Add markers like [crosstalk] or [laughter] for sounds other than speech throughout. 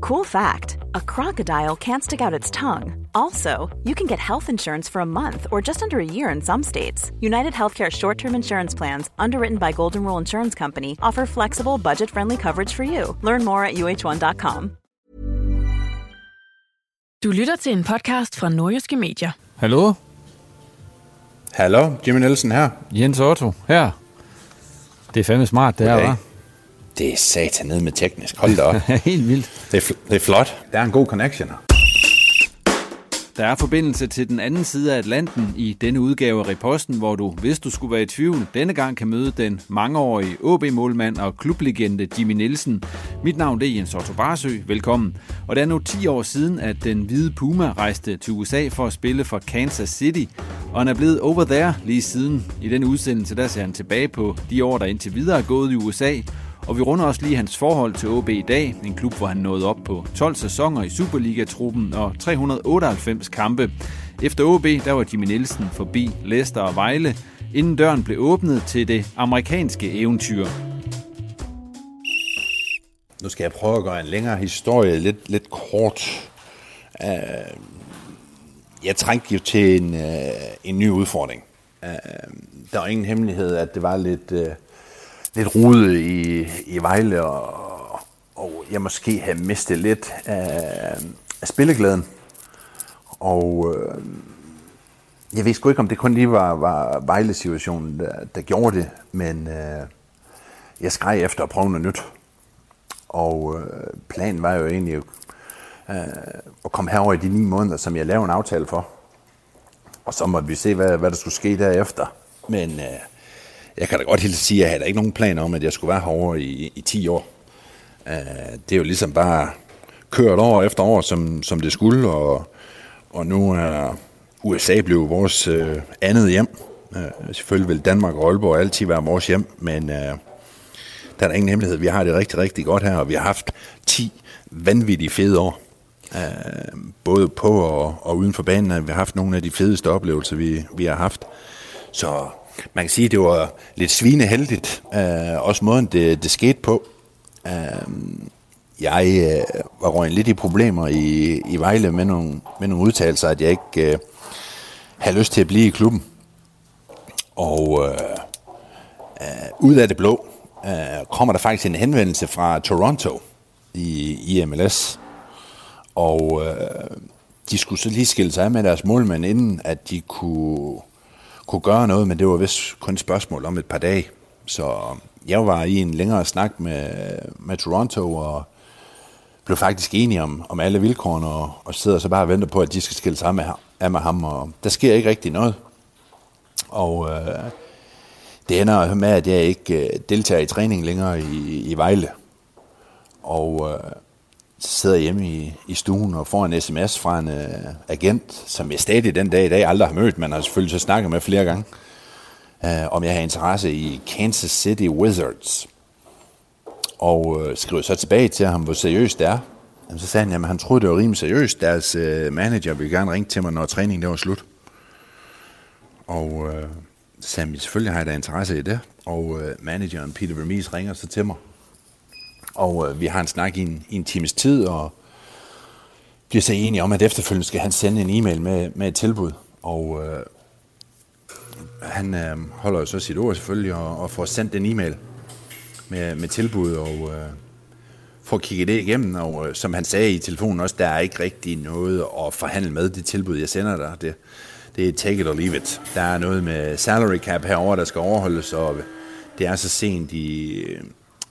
Cool fact a crocodile can't stick out its tongue. Also, you can get health insurance for a month or just under a year in some states. United Healthcare short term insurance plans, underwritten by Golden Rule Insurance Company, offer flexible, budget friendly coverage for you. Learn more at uh1.com. Du lytter til en podcast fra Nordjyske Medier. Hallo? Hallo, Jimmy Nielsen her. Jens Otto her. Det er fandme smart, det her, hva'? Det er satan ned med teknisk. Hold da op. [laughs] Helt vildt. det, er fl- det er flot. Der er en god connection her. Der er forbindelse til den anden side af Atlanten i denne udgave af Reposten, hvor du, hvis du skulle være i tvivl, denne gang kan møde den mangeårige OB-målmand og klublegende Jimmy Nielsen. Mit navn det er Jens Otto Barsø. Velkommen. Og det er nu 10 år siden, at den hvide Puma rejste til USA for at spille for Kansas City, og han er blevet over there lige siden. I den udsendelse der ser han tilbage på de år, der indtil videre er gået i USA, og vi runder også lige hans forhold til OB i dag, en klub, hvor han nåede op på 12 sæsoner i Superliga-truppen og 398 kampe. Efter OB, der var Jimmy Nielsen forbi Leicester og Vejle, inden døren blev åbnet til det amerikanske eventyr. Nu skal jeg prøve at gøre en længere historie lidt, lidt kort. Øh, jeg trængte jo til en, øh, en ny udfordring. Øh, der var ingen hemmelighed, at det var lidt, lidt rude i, i Vejle, og, og jeg måske havde mistet lidt af, af spilleglæden. Og øh, jeg ved sgu ikke, om det kun lige var, var Vejle-situationen, der, der gjorde det, men øh, jeg skreg efter at prøve noget nyt. Og øh, planen var jo egentlig øh, at komme herover i de ni måneder, som jeg lavede en aftale for. Og så måtte vi se, hvad, hvad der skulle ske derefter. Men øh, jeg kan da godt helt sige, at jeg havde ikke nogen planer om, at jeg skulle være herovre i, i 10 år. Uh, det er jo ligesom bare kørt år efter år, som, som det skulle, og, og nu er USA blevet vores øh, andet hjem. Øh, selvfølgelig vil Danmark og Aalborg altid være vores hjem, men... Øh, der er der ingen hemmelighed. Vi har det rigtig, rigtig godt her, og vi har haft 10 vanvittige fede år. Uh, både på og, og uden for banen. Vi har haft nogle af de fedeste oplevelser, vi, vi har haft. Så man kan sige, at det var lidt svineheldigt. øh, også måden, det, det skete på. Øh, jeg øh, var røgnet lidt i problemer i, i Vejle med nogle, med nogle udtalelser, at jeg ikke øh, havde lyst til at blive i klubben. Og øh, øh, ud af det blå, øh, kommer der faktisk en henvendelse fra Toronto i, i MLS. Og øh, de skulle så lige skille sig af med deres målmand, inden at de kunne, kunne gøre noget, men det var vist kun et spørgsmål om et par dage. Så jeg var i en længere snak med, med Toronto, og blev faktisk enige om, om alle vilkårene, og, og sidder så bare og venter på, at de skal skille sig af med, af med ham, og der sker ikke rigtig noget. Og øh, det ender med, at jeg ikke øh, deltager i træning længere i, i Vejle. Og øh, sidder hjemme i, i stuen og får en sms fra en øh, agent, som jeg stadig den dag i dag aldrig har mødt, men har selvfølgelig så snakket med flere gange, øh, om jeg har interesse i Kansas City Wizards. Og øh, skriver så tilbage til ham, hvor seriøst det er. Jamen, så sagde han, at han troede, det var rimelig seriøst. Deres øh, manager ville gerne ringe til mig, når træningen det var slut. Og... Øh, så sagde han, selvfølgelig har jeg da interesse i det. Og øh, manageren Peter Vermees ringer så til mig. Og øh, vi har en snak i en, i en times tid, og bliver så enige om, at efterfølgende skal han sende en e-mail med, med et tilbud. Og øh, han øh, holder jo så sit ord selvfølgelig, og, og får sendt en e-mail. med, med tilbud og øh, får kigget det igennem. Og øh, som han sagde i telefonen også, der er ikke rigtig noget at forhandle med det tilbud, jeg sender dig. Det, det er take it or leave it. Der er noget med salary cap herover der skal overholdes, og det er så sent i,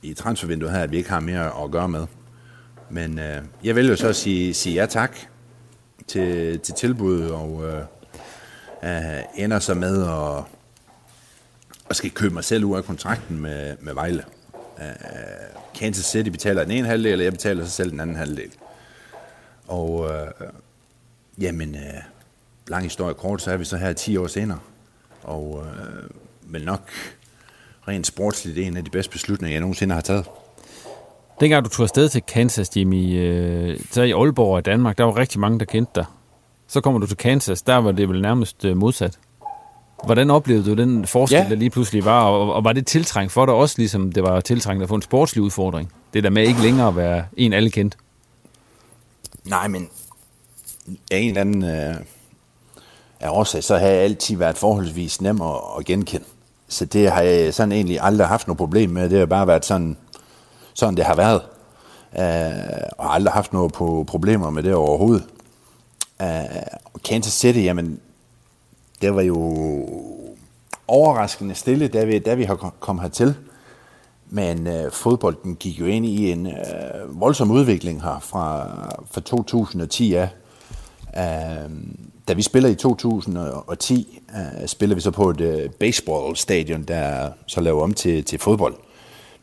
i transfervinduet her, at vi ikke har mere at gøre med. Men øh, jeg vil jo så sige, sige ja tak til, til tilbuddet, og øh, øh, ender så med at, at skal købe mig selv ud af kontrakten med, med Vejle. Øh, Kansas City betaler den ene halvdel, og jeg betaler så selv den anden halvdel. Og øh, jamen, øh, lang historie kort, så er vi så her 10 år senere. Og øh, men nok rent sportsligt en af de bedste beslutninger, jeg nogensinde har taget. Dengang du tog afsted til Kansas, Jimmy, øh, så i Aalborg og Danmark, der var rigtig mange, der kendte dig. Så kommer du til Kansas, der var det vel nærmest øh, modsat. Hvordan oplevede du den forskel, ja. der lige pludselig var, og, og var det tiltrængt for dig også, ligesom det var tiltrængt at få en sportslig udfordring? Det der med ikke længere at være en alle kendt. Nej, men af en eller anden øh, af årsag, så har jeg altid været forholdsvis nem at, at genkende. Så det har jeg sådan egentlig aldrig haft noget problem med. Det har bare været sådan, sådan det har været. Uh, og har aldrig haft noget på problemer med det overhovedet. Uh, Kansas City, jamen, det var jo overraskende stille, da vi, da vi har kommet hertil. Men uh, fodbolden gik jo ind i en uh, voldsom udvikling her fra, fra 2010 af. Uh, da vi spiller i 2010, uh, øh, spiller vi så på et uh, baseballstadion, der så laver om til, til fodbold.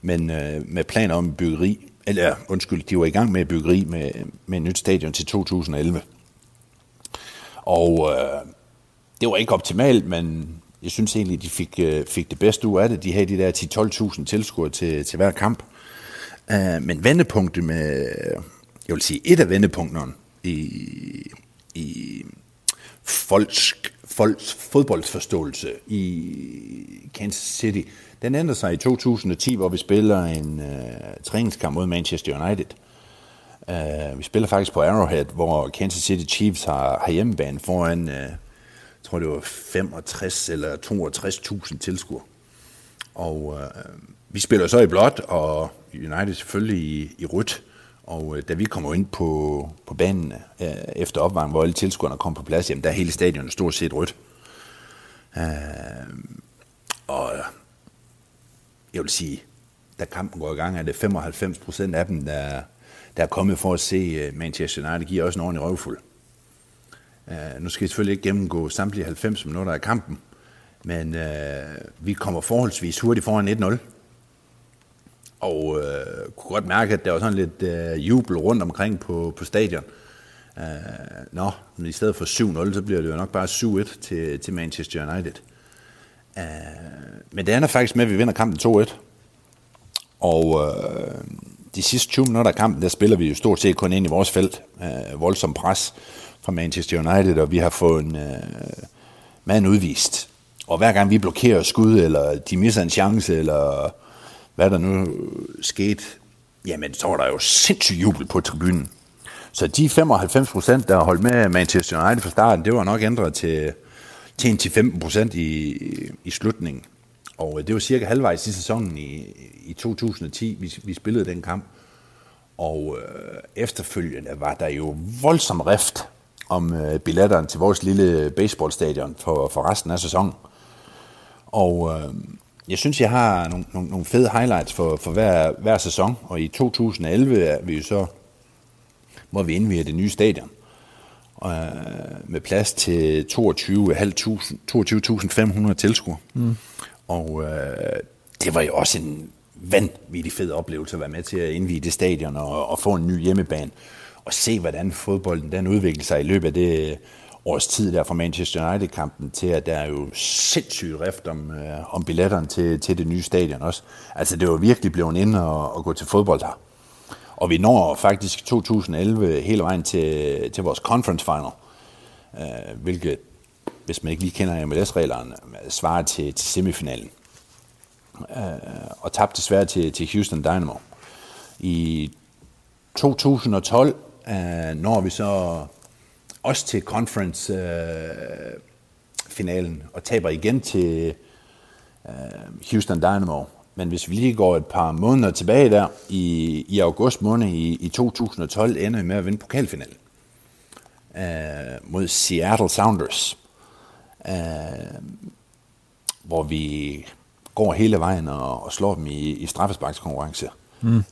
Men uh, med planer om byggeri, eller undskyld, de var i gang med byggeri med, med et nyt stadion til 2011. Og uh, det var ikke optimalt, men jeg synes egentlig, de fik, uh, fik det bedste ud af det. De havde de der 10-12.000 tilskuere til, til hver kamp. Uh, men vendepunktet med, jeg vil sige, et af vendepunkterne i, i folks, folks fodboldsforståelse i Kansas City, den ændrer sig i 2010, hvor vi spiller en øh, træningskamp mod Manchester United. Øh, vi spiller faktisk på Arrowhead, hvor Kansas City Chiefs har, har hjemmebane foran, øh, jeg tror det var 65 eller 62.000 tilskuere. Og øh, vi spiller så i blåt, og United selvfølgelig i, i rødt. Og øh, da vi kommer ind på, på banen øh, efter opvarmning, hvor alle tilskuerne kom på plads, jamen der er hele stadionet stort set rødt. Øh, og øh, jeg vil sige, da kampen går i gang, er det 95 procent af dem, der, der er kommet for at se øh, Manchester United, giver også en ordentlig røvfuld. Uh, nu skal jeg selvfølgelig ikke gennemgå samtlige 90 minutter af kampen, men uh, vi kommer forholdsvis hurtigt foran 1-0 og øh, kunne godt mærke, at der var sådan lidt øh, jubel rundt omkring på, på stadion. Øh, nå, men i stedet for 7-0, så bliver det jo nok bare 7-1 til, til Manchester United. Øh, men det ender faktisk med, at vi vinder kampen 2-1. Og øh, de sidste 20 minutter af kampen, der spiller vi jo stort set kun ind i vores felt. Øh, voldsom pres fra Manchester United, og vi har fået en øh, mand udvist. Og hver gang vi blokerer skud, eller de misser en chance, eller hvad der nu skete, jamen så var der jo sindssygt jubel på tribunen. Så de 95 procent, der holdt med Manchester United fra starten, det var nok ændret til, til 10-15 procent i, i slutningen. Og øh, det var cirka halvvejs i sæsonen i, i 2010, vi, vi spillede den kamp. Og øh, efterfølgende var der jo voldsom rift om øh, billetterne til vores lille baseballstadion for, for resten af sæsonen. Og øh, jeg synes, jeg har nogle, nogle, nogle fede highlights for, for hver, hver sæson, og i 2011 er vi jo så, hvor vi indviger det nye stadion, øh, med plads til 22.500 tilskuere. Mm. Og øh, det var jo også en vanvittig fed oplevelse at være med til at indvige det stadion og, og få en ny hjemmebane, og se, hvordan fodbolden den udvikler sig i løbet af det års tid der fra Manchester United-kampen til, at der er jo sindssygt rift om, øh, om billetterne til, til det nye stadion også. Altså det var virkelig blevet ind og, og gå til fodbold her. Og vi når faktisk 2011 hele vejen til, til vores conference final, øh, hvilket, hvis man ikke lige kender MLS-reglerne, svarer til, til semifinalen. Øh, og tabte desværre til, til Houston Dynamo. I 2012 øh, når vi så også til conference-finalen, øh, og taber igen til øh, Houston Dynamo. men hvis vi lige går et par måneder tilbage der, i, i august måned i, i 2012, ender vi med at vinde pokalfinalen øh, mod Seattle Sounders, øh, hvor vi går hele vejen og, og slår dem i, i straffesparkskonkurrence. Mm. Øh,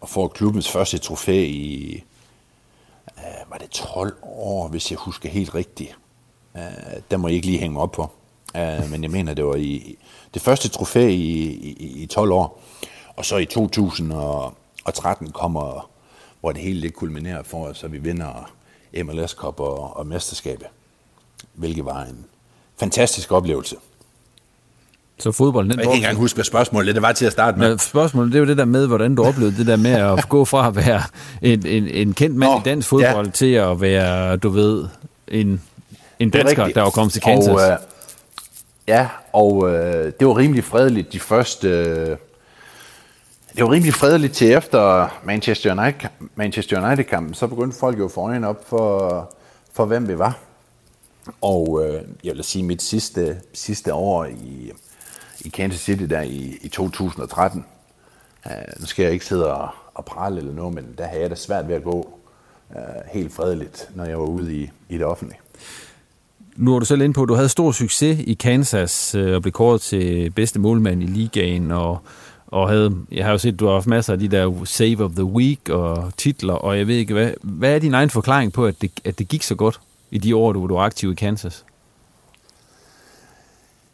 og får klubbens første trofæ i, øh, var det 12 år, hvis jeg husker helt rigtigt. Øh, der må jeg ikke lige hænge op på. Øh, men jeg mener, det var i det første trofæ i, i, i 12 år. Og så i 2013 kommer, hvor det hele lidt kulminerer for os, så vi vinder MLS Cup og, og mesterskabet. Hvilket var en fantastisk oplevelse. Så fodbold, den Jeg kan ikke engang huske, hvad spørgsmålet det var til at starte med. Ja, spørgsmålet, det jo det der med, hvordan du oplevede det der med at [laughs] gå fra at være en, en, en kendt mand Nå, i dansk fodbold ja. til at være, du ved, en, en er dansker, der var kommet til Kansas. Og, øh, ja, og øh, det var rimelig fredeligt de første... Øh, det var rimelig fredeligt til efter Manchester United, Manchester United-kampen, så begyndte folk jo at få øjnene op for, for hvem vi var. Og øh, jeg vil sige, mit sidste, sidste år i, i Kansas City der i, i 2013, Uh, øh, nu skal jeg ikke sidde og, og prale eller noget, men der havde jeg det svært ved at gå uh, helt fredeligt, når jeg var ude i, i det offentlige. Nu er du selv inde på, at du havde stor succes i Kansas øh, og blev kåret til bedste målmand i ligaen, og, og havde, jeg har jo set, at du har haft masser af de der Save of the Week og titler, og jeg ved ikke, hvad, hvad er din egen forklaring på, at det, at det gik så godt i de år, du, du var aktiv i Kansas?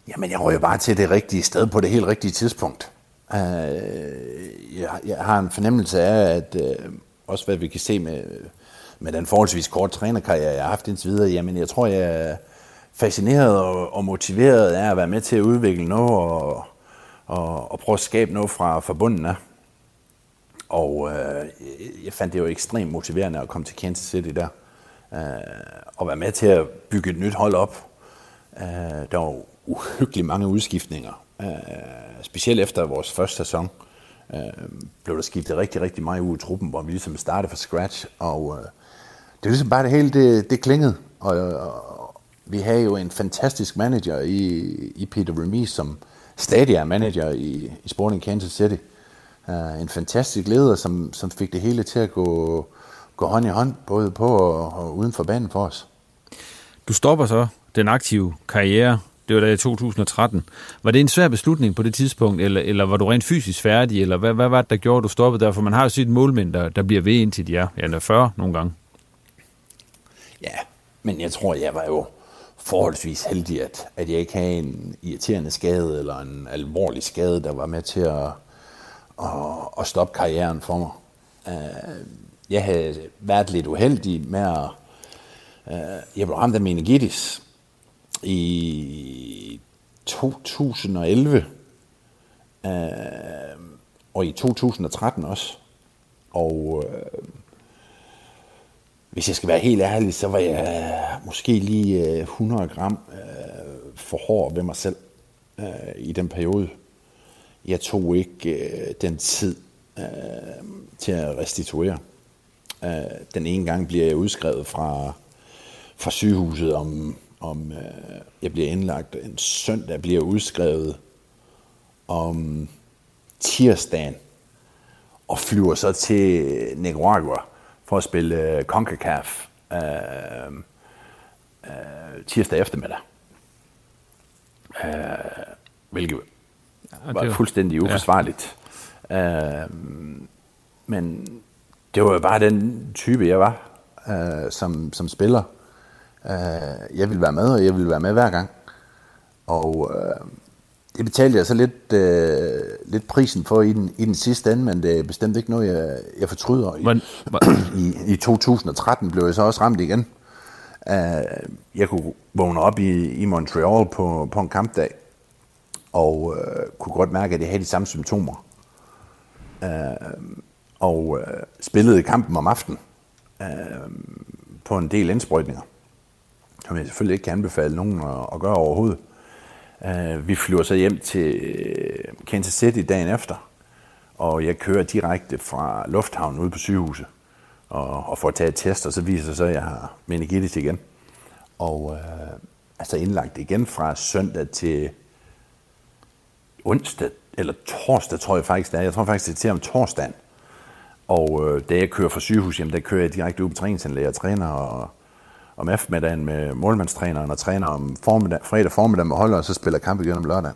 Jamen, jeg røg bare til det rigtige sted på det helt rigtige tidspunkt. Uh, jeg, jeg har en fornemmelse af, at øh, også hvad vi kan se med, med den forholdsvis kort trænerkarriere, jeg har haft indtil videre, jamen jeg tror, jeg er fascineret og, og motiveret af at være med til at udvikle noget og, og, og prøve at skabe noget fra forbundet af. Og øh, jeg fandt det jo ekstremt motiverende at komme til Kansas City der. Øh, og være med til at bygge et nyt hold op. Øh, der var uhyggeligt mange udskiftninger. Øh, specielt efter vores første sæson øh, blev der skiftet rigtig, rigtig meget ud i truppen, hvor vi ligesom startede fra scratch. Og øh, det er ligesom bare det hele, det, det klingede. Og, og vi havde jo en fantastisk manager i, i Peter Remis, som stadig er manager i, i Sporting Kansas City. Uh, en fantastisk leder, som, som fik det hele til at gå, gå hånd i hånd, både på og, og uden for banen for os. Du stopper så den aktive karriere, det var da i 2013. Var det en svær beslutning på det tidspunkt, eller, eller var du rent fysisk færdig, eller hvad, hvad var det, der gjorde, at du stoppede der? For man har jo set målmænd, der, der bliver ved indtil de er, ja, er 40 nogle gange. Ja, men jeg tror, jeg var jo forholdsvis heldig, at, at jeg ikke havde en irriterende skade eller en alvorlig skade, der var med til at, at, at stoppe karrieren for mig. Øh, jeg havde været lidt uheldig med at... Øh, jeg blev ramt af meningitis i 2011 øh, og i 2013 også. Og øh, hvis jeg skal være helt ærlig, så var jeg øh, måske lige øh, 100 gram øh, for hård ved mig selv øh, i den periode. Jeg tog ikke øh, den tid øh, til at restituere. Øh, den ene gang bliver jeg udskrevet fra, fra sygehuset om, om øh, jeg bliver indlagt en søndag, bliver udskrevet om tirsdagen og flyver så til Nicaragua for at spille uh, CONCACAF uh, uh, tirsdag eftermiddag. Uh, hvilket var fuldstændig uforsvarligt. Ja. Uh, men det var jo bare den type, jeg var uh, som, som spiller. Uh, jeg ville være med, og jeg ville være med hver gang. Og uh, det betalte jeg så lidt, øh, lidt prisen for i den, i den sidste ende, men det er bestemt ikke noget, jeg, jeg fortryder. Men, [clears throat] I, I 2013 blev jeg så også ramt igen. Uh, jeg kunne vågne op i, i Montreal på, på en kampdag, og uh, kunne godt mærke, at jeg havde de samme symptomer. Uh, og uh, spillede kampen om aftenen uh, på en del indsprøjtninger, som jeg selvfølgelig ikke kan anbefale nogen at, gøre overhovedet. Øh, vi flyver så hjem til øh, Kansas City dagen efter, og jeg kører direkte fra lufthavnen ud på sygehuset og, og får taget test, og så viser det sig, at jeg har meningitis igen. Og øh, altså indlagt igen fra søndag til onsdag eller torsdag, tror jeg faktisk, det er. Jeg tror faktisk, det er til om torsdagen. Og øh, da jeg kører fra sygehus, jamen, der kører jeg direkte ud på træningsanlæg og træner og, om eftermiddagen med målmandstræneren og træner om formiddag, fredag formiddag med holdet, og så spiller kamp igen om lørdag.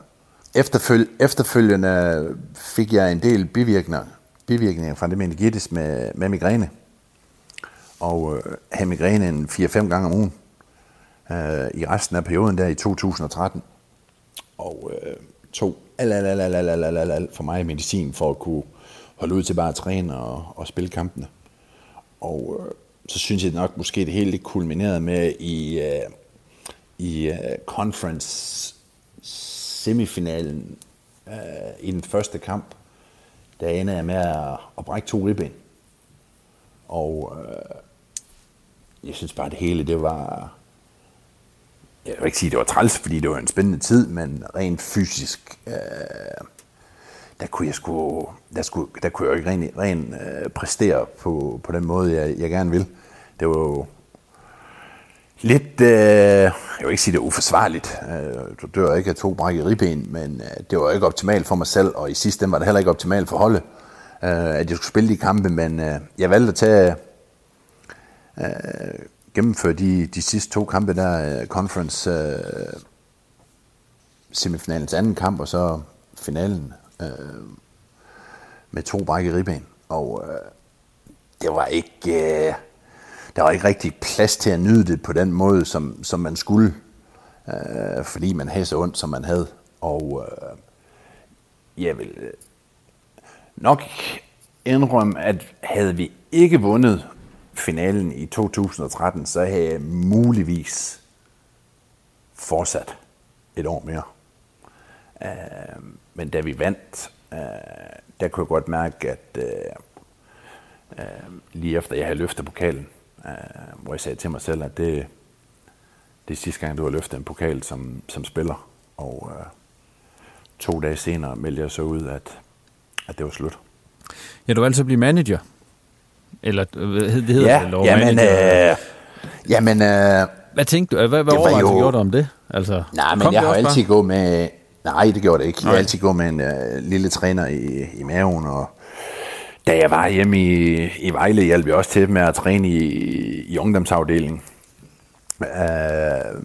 Efterføl, efterfølgende fik jeg en del bivirkninger, bivirkninger fra det meningitis med, med migræne. Og øh, havde migræne en 4-5 gange om ugen øh, i resten af perioden der i 2013. Og øh, tog alt, alt, alt, alt, alt, alt, alt, alt for mig medicin for at kunne holde ud til bare at træne og, og spille kampene. Og øh, så synes jeg nok måske det hele det kulminerede med i, øh, i øh, conference semifinalen øh, i den første kamp, der ender jeg med at, at brække to ribben. Og øh, jeg synes bare, det hele, det var... Jeg vil ikke sige, det var træls, fordi det var en spændende tid, men rent fysisk, øh, der kunne jeg sgu, der, skulle, der kunne jeg jo ikke rent, ren, øh, præstere på, på den måde, jeg, jeg gerne vil. Det var jo lidt, øh, jeg vil ikke sige, det er uforsvarligt. Øh, du dør ikke af to brækket ribben, men øh, det var ikke optimalt for mig selv, og i sidste ende var det heller ikke optimalt for holdet, øh, at jeg skulle spille de kampe, men øh, jeg valgte at tage, øh, gennemføre de, de sidste to kampe der, øh, conference øh, semifinalens anden kamp, og så finalen øh, med to brækket ribben. Og øh, det var ikke... Øh, der var ikke rigtig plads til at nyde det på den måde, som, som man skulle, øh, fordi man havde så ondt, som man havde. Og øh, jeg vil øh, nok indrømme, at havde vi ikke vundet finalen i 2013, så havde jeg muligvis fortsat et år mere. Øh, men da vi vandt, øh, der kunne jeg godt mærke, at øh, øh, lige efter jeg havde løftet pokalen, øh, hvor jeg sagde til mig selv, at det, det er sidste gang, du har løftet en pokal som, som spiller. Og øh, to dage senere meldte jeg så ud, at, at det var slut. Ja, du valgte at blive manager. Eller det hedder ja, det, lov, jamen, manager. øh, jamen, øh, Hvad tænkte du? Hvad, hvad det var overvejelse jo- gjorde du om det? Altså, Nej, men jeg har altid gået med... Nej, det gjorde det ikke. Jeg har altid gået med en øh, lille træner i, i maven, og da jeg var hjemme i, i Vejle, hjalp jeg også til med at træne i, i ungdomsafdelingen. Øh,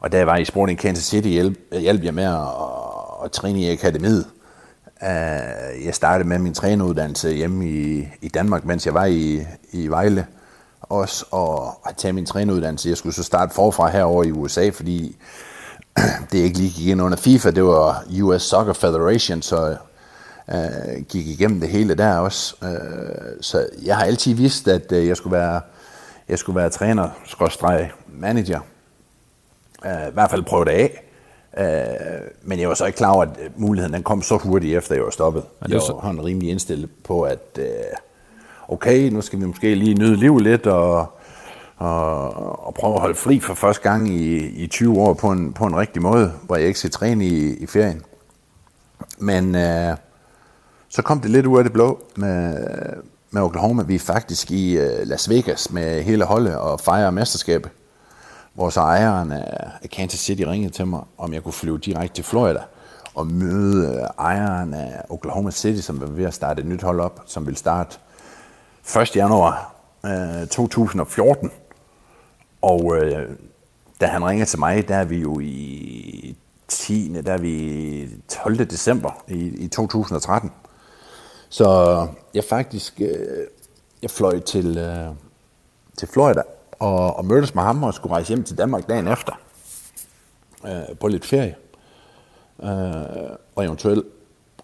og da jeg var i Sporting Kansas City, hjalp, hjalp jeg med at, at træne i akademiet. Øh, jeg startede med min træneruddannelse hjemme i, i Danmark, mens jeg var i, i Vejle også, og at tage min træneruddannelse. Jeg skulle så starte forfra herover i USA, fordi [clears throat] det ikke lige gik ind under FIFA, det var US Soccer Federation, så øh, gik igennem det hele der også. Øh, så jeg har altid vidst, at øh, jeg skulle være, jeg skulle være træner, skråstreg manager. Øh, I hvert fald prøve det af. Øh, men jeg var så ikke klar over, at øh, muligheden den kom så hurtigt efter, jeg var stoppet. det Jeg var sådan rimelig indstillet på, at øh, okay, nu skal vi måske lige nyde livet lidt, og, og, og prøve at holde fri for første gang i, i 20 år på en, på en rigtig måde, hvor jeg ikke skal træne i, i ferien. Men øh, så kom det lidt ud af det blå med, med Oklahoma. Vi er faktisk i øh, Las Vegas med hele holdet og fejrer mesterskabet. Hvor så ejeren af Kansas City ringede til mig, om jeg kunne flyve direkte til Florida og møde øh, ejeren af Oklahoma City, som var ved at starte et nyt hold op, som vil starte 1. januar øh, 2014. Og øh, da han ringer til mig, der er vi jo i 10. der er vi 12. december i, i 2013. Så jeg faktisk, øh, jeg fløj til, øh, til Florida og, og mødtes med ham og skulle rejse hjem til Danmark dagen efter. Øh, på lidt ferie. Øh, og eventuelt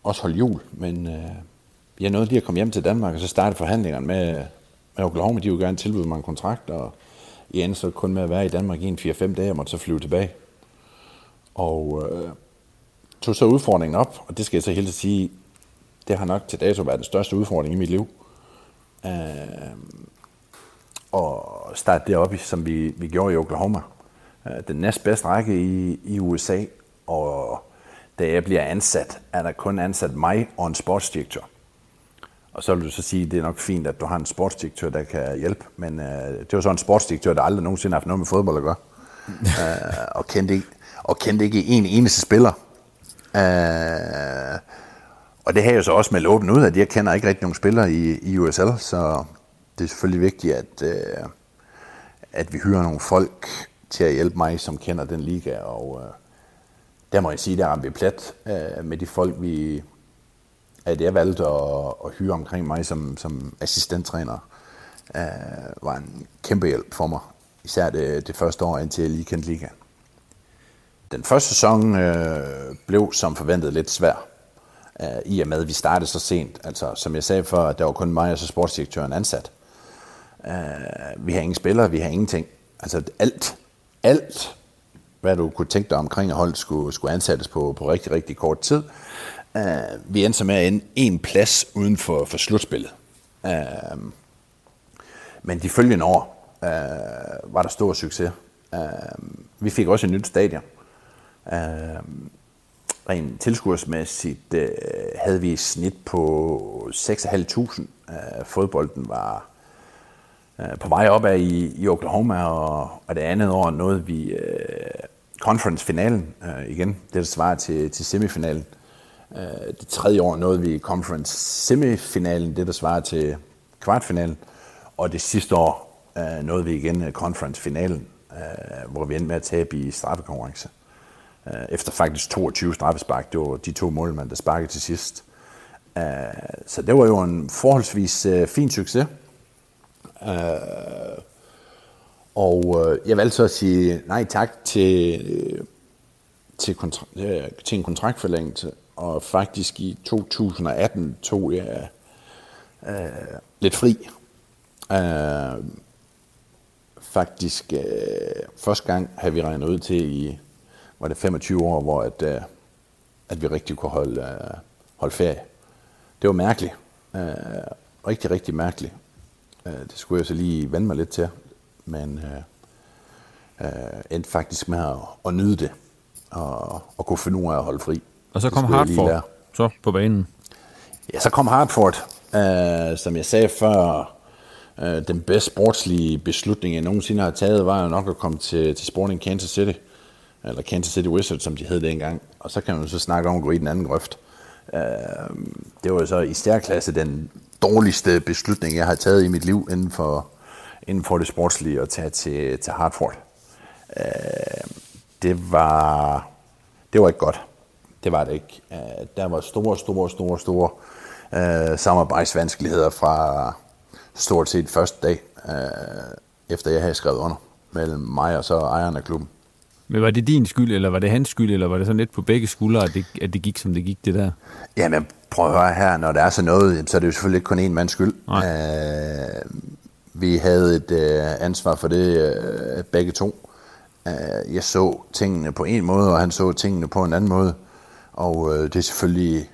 også holde jul. Men øh, jeg nåede lige at komme hjem til Danmark, og så startede forhandlingerne med, med Oklahoma. De ville gerne tilbyde mig en kontrakt, og jeg endte så kun med at være i Danmark i en 4-5 dage, og måtte så flyve tilbage. Og øh, tog så udfordringen op, og det skal jeg så helt sige, det har nok til dato været den største udfordring i mit liv. Øh, og starte deroppe, som vi, vi gjorde i Oklahoma. Øh, den næstbedste række i, i USA, og da jeg bliver ansat, er der kun ansat mig og en sportsdirektør. Og så vil du så sige, at det er nok fint, at du har en sportsdirektør, der kan hjælpe, men øh, det var så en sportsdirektør, der aldrig nogensinde har haft noget med fodbold at gøre, [laughs] øh, og, kendte ikke, og kendte ikke en eneste spiller. Øh, og det har jeg så også med åben ud, at jeg kender ikke rigtig nogen spillere i, i USL, så det er selvfølgelig vigtigt, at, øh, at vi hyrer nogle folk til at hjælpe mig, som kender den liga, og øh, der må jeg sige, der ramte vi plet øh, med de folk, vi, at jeg valgte at, at hyre omkring mig som, som assistenttræner, øh, var en kæmpe hjælp for mig. Især det, det første år, indtil jeg lige kendte ligaen. Den første sæson øh, blev som forventet lidt svær, øh, i og med, at vi startede så sent. Altså, som jeg sagde før, der var kun mig og så sportsdirektøren ansat. Øh, vi har ingen spillere, vi har ingenting. Altså alt, alt, hvad du kunne tænke dig omkring at holdet skulle, skulle ansættes på, på rigtig, rigtig kort tid. Uh, vi endte så med at ende en plads uden for, for slutspillet. Uh, men de følgende år uh, var der stor succes. Uh, vi fik også et nyt stadion. Uh, rent tilskuersmæssigt uh, havde vi et snit på 6.500. Uh, fodbolden var uh, på vej opad i, i Oklahoma, og, og det andet år nåede vi uh, conference-finalen uh, igen. Det der svarer til, til semifinalen. Øh, det tredje år nåede vi conference semifinalen, det der svarer til kvartfinalen. Og det sidste år uh, nåede vi igen øh, conference-finalen, uh, hvor vi endte med at tabe i straffekonkurrence. Uh, efter faktisk 22 straffespark, det var de to målmænd, der sparkede til sidst. Uh, så det var jo en forholdsvis fin succes. Uh, og jeg valgte så at sige nej tak til, til, kontra- til en kontraktforlængelse, og faktisk i 2018 tog jeg øh, lidt fri. Øh, faktisk øh, første gang havde vi regnet ud til i var det 25 år, hvor at, øh, at vi rigtig kunne holde, øh, holde ferie. Det var mærkeligt. Øh, rigtig, rigtig mærkeligt. Øh, det skulle jeg så lige vende mig lidt til, men øh, øh, endte faktisk med at, at nyde det og, og kunne finde ud af at holde fri. Og så kom Hartford så på banen? Ja, så kom Hartford, øh, som jeg sagde før, øh, den bedste sportslige beslutning, jeg nogensinde har taget, var nok at komme til, til Sporting Kansas City, eller Kansas City Wizards, som de hed dengang. Og så kan man så snakke om at gå i den anden grøft. Øh, det var jo så i stærklasse den dårligste beslutning, jeg har taget i mit liv inden for, inden for det sportslige, at tage til, til Hartford. Øh, det var, det var ikke godt. Det var det ikke. Uh, der var store, store, store, store uh, samarbejdsvanskeligheder fra stort set første dag, uh, efter jeg havde skrevet under, mellem mig og så ejeren af klubben. Men var det din skyld, eller var det hans skyld, eller var det sådan lidt på begge skuldre, at det, at det gik, som det gik, det der? Jamen, prøv at høre her, når der er sådan noget, så er det jo selvfølgelig ikke kun en mands skyld. Uh, vi havde et uh, ansvar for det uh, begge to. Uh, jeg så tingene på en måde, og han så tingene på en anden måde. Og øh, det er selvfølgelig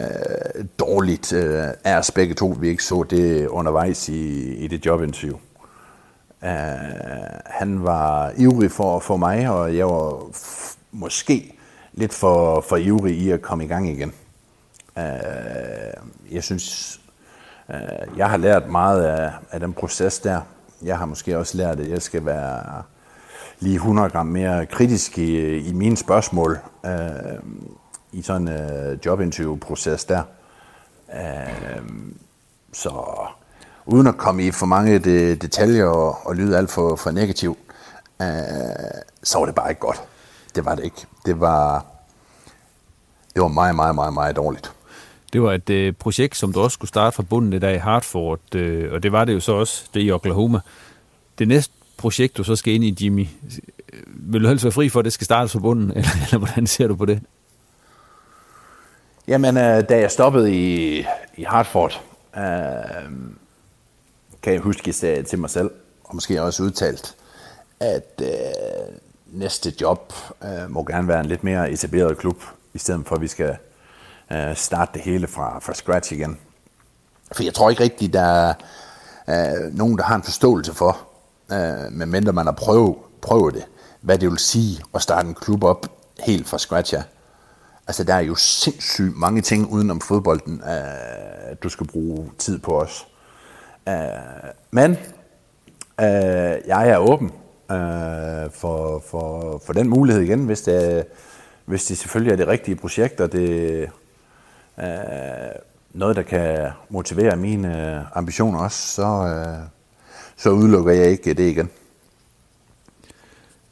øh, dårligt øh, af os begge to, vi ikke så det undervejs i, i det jobinterview. Uh, han var ivrig for at få mig, og jeg var f- måske lidt for, for ivrig i at komme i gang igen. Uh, jeg synes, uh, jeg har lært meget af, af den proces der. Jeg har måske også lært, at jeg skal være lige 100 gram mere kritisk i, i mine spørgsmål. Uh, i sådan en øh, jobinterview-proces der. Øh, så uden at komme i for mange de, detaljer og, og lyde alt for, for negativ, øh, så var det bare ikke godt. Det var det ikke. Det var, det var meget, meget, meget, meget dårligt. Det var et øh, projekt, som du også skulle starte fra bunden der i Hartford, øh, og det var det jo så også, det i Oklahoma. Det næste projekt, du så skal ind i, Jimmy, øh, vil du helst være fri for, at det skal startes fra bunden, [laughs] eller, eller hvordan ser du på det? Jamen, øh, da jeg stoppede i, i Hartford, øh, kan jeg huske, at jeg sagde til mig selv, og måske også udtalt, at øh, næste job øh, må gerne være en lidt mere etableret klub, i stedet for at vi skal øh, starte det hele fra, fra scratch igen. For jeg tror ikke rigtigt, der er øh, nogen, der har en forståelse for, øh, medmindre man har prøvet, prøvet det, hvad det vil sige at starte en klub op helt fra scratch Ja. Altså, der er jo sindssygt mange ting udenom fodbolden, øh, du skal bruge tid på os. Øh, men øh, jeg er åben øh, for, for, for den mulighed igen, hvis det, hvis det selvfølgelig er det rigtige projekt, og det, øh, noget, der kan motivere mine ambitioner også, så, øh, så udelukker jeg ikke det igen.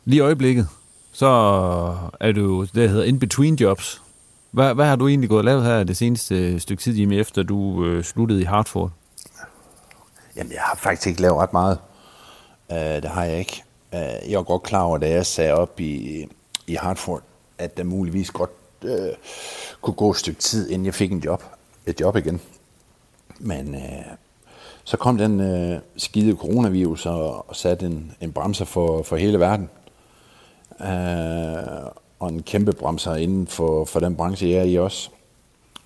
Lige i øjeblikket, så er du det, der hedder in-between jobs. Hvad, hvad har du egentlig gået og lavet her det seneste øh, stykke tid, Jimmy, efter du øh, sluttede i Hartford? Jamen, jeg har faktisk ikke lavet ret meget. Uh, det har jeg ikke. Uh, jeg var godt klar over, da jeg sagde op i, i Hartford, at der muligvis godt uh, kunne gå et stykke tid, inden jeg fik en job, et job igen. Men uh, så kom den uh, skide coronavirus og, og satte en, en bremser for, for hele verden. Uh, og en kæmpe bremser inden for, for den branche, jeg er i også.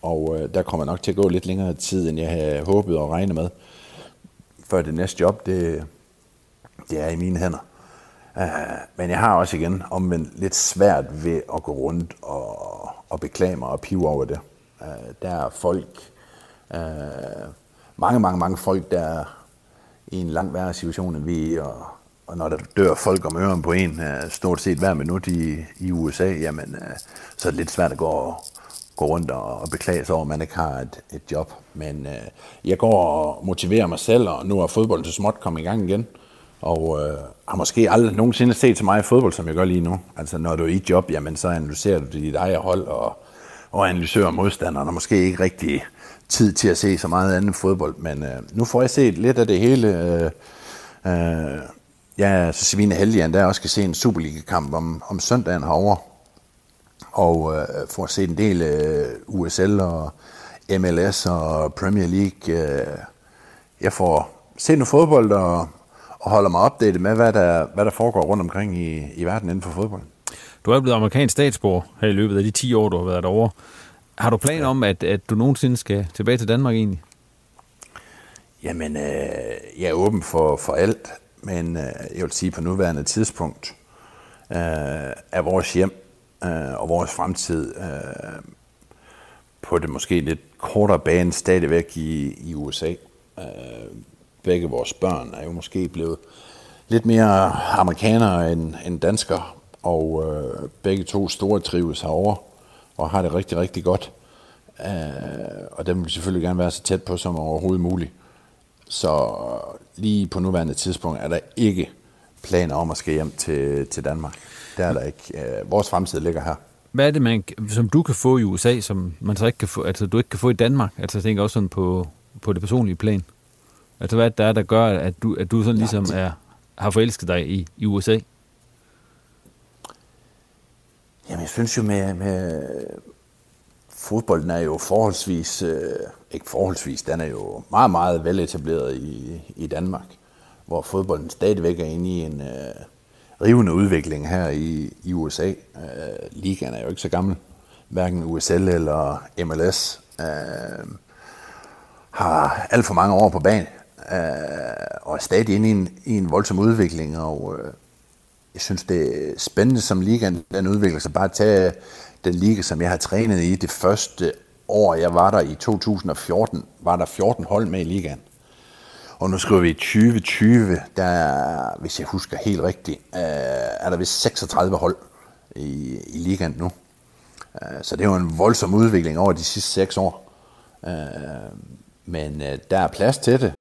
Og øh, der kommer nok til at gå lidt længere tid, end jeg havde håbet og regnet med før det næste job, det, det er i mine hænder. Uh, men jeg har også igen omvendt lidt svært ved at gå rundt og, og beklage mig og pive over det. Uh, der er folk, uh, mange, mange, mange folk, der er i en langt værre situation end vi og, og når der dør folk om øren på en, øh, stort set hver minut i, i USA, jamen, øh, så er det lidt svært at gå og, gå rundt og, og beklage sig over, at man ikke har et, et job. Men øh, jeg går og motiverer mig selv, og nu er fodbold så småt kommet i gang igen. Og øh, har måske aldrig nogensinde set så meget fodbold, som jeg gør lige nu. Altså når du er i job, jamen så analyserer du dit eget hold og, og analyserer modstanderne. og måske ikke rigtig tid til at se så meget andet fodbold. Men øh, nu får jeg set lidt af det hele. Øh, øh, er så svine heldig, at jeg også skal se en Superliga-kamp om, om søndagen herovre og øh, får set en del øh, USL og MLS og Premier League. Øh, jeg får set noget fodbold og, og holder mig opdateret med, hvad der, hvad der foregår rundt omkring i, i verden inden for fodbold. Du er blevet amerikansk statsborger her i løbet af de 10 år, du har været derovre. Har du planer om, at, at du nogensinde skal tilbage til Danmark egentlig? Jamen, øh, jeg er åben for, for alt, men øh, jeg vil sige, på nuværende tidspunkt øh, er vores hjem øh, og vores fremtid øh, på det måske lidt kortere bane stadigvæk i, i USA. Øh, begge vores børn er jo måske blevet lidt mere amerikanere end, end danskere, og øh, begge to store trives herovre og har det rigtig, rigtig godt. Øh, og dem vil vi selvfølgelig gerne være så tæt på som overhovedet muligt. Så lige på nuværende tidspunkt er der ikke planer om at skal hjem til, til Danmark. Det er der ikke. Øh, vores fremtid ligger her. Hvad er det, man, som du kan få i USA, som man så ikke kan få, altså du ikke kan få i Danmark? Altså jeg tænker også sådan på, på det personlige plan. Altså hvad der er, der gør, at du, at du sådan ligesom er, har forelsket dig i, i USA? Jamen jeg synes jo med, med fodbolden er jo forholdsvis, øh, ikke forholdsvis, den er jo meget, meget veletableret i, i Danmark, hvor fodbolden stadigvæk er inde i en, øh, rivende udvikling her i, i USA. Øh, ligaen er jo ikke så gammel. Hverken USL eller MLS Øh, har alt for mange år på banen øh, og er stadig inde i en, i en voldsom udvikling. Og øh, jeg synes, det er spændende som ligaen den udvikler sig. Bare tage den liga, som jeg har trænet i det første år, jeg var der i 2014, var der 14 hold med i ligaen. Og nu skriver vi 2020, der hvis jeg husker helt rigtigt, øh, er der vist 36 hold i, i ligaen nu. Øh, så det er jo en voldsom udvikling over de sidste seks år. Øh, men der er plads til det.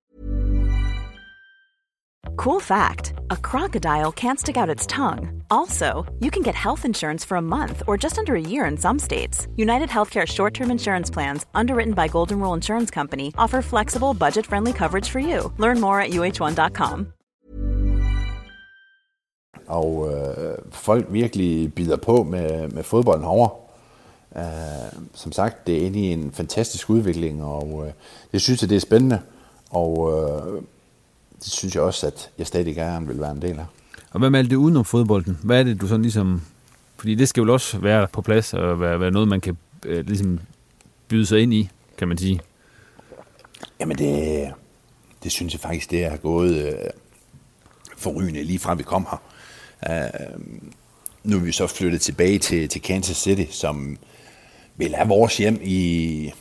Cool fact a crocodile can't stick out its tongue. Also, you can get health insurance for a month or just under a year in some states. United Healthcare short term insurance plans, underwritten by Golden Rule Insurance Company, offer flexible, budget friendly coverage for you. Learn more at uh1.com. Og øh, folk virkelig bider på med, med fodbolden herovre. Øh, som sagt, det er inde i en fantastisk udvikling, og øh, det synes jeg, det er spændende. Og øh, det synes jeg også, at jeg stadig gerne vil være en del af. Og hvad med alt det udenom fodbolden? Hvad er det, du sådan ligesom... Fordi det skal jo også være på plads og være, være noget, man kan øh, ligesom byde sig ind i, kan man sige. Jamen det, det synes jeg faktisk, det er gået øh, forrygende lige fra vi kom her. Uh, nu er vi så flyttet tilbage til, til Kansas City, som vil have vores hjem i,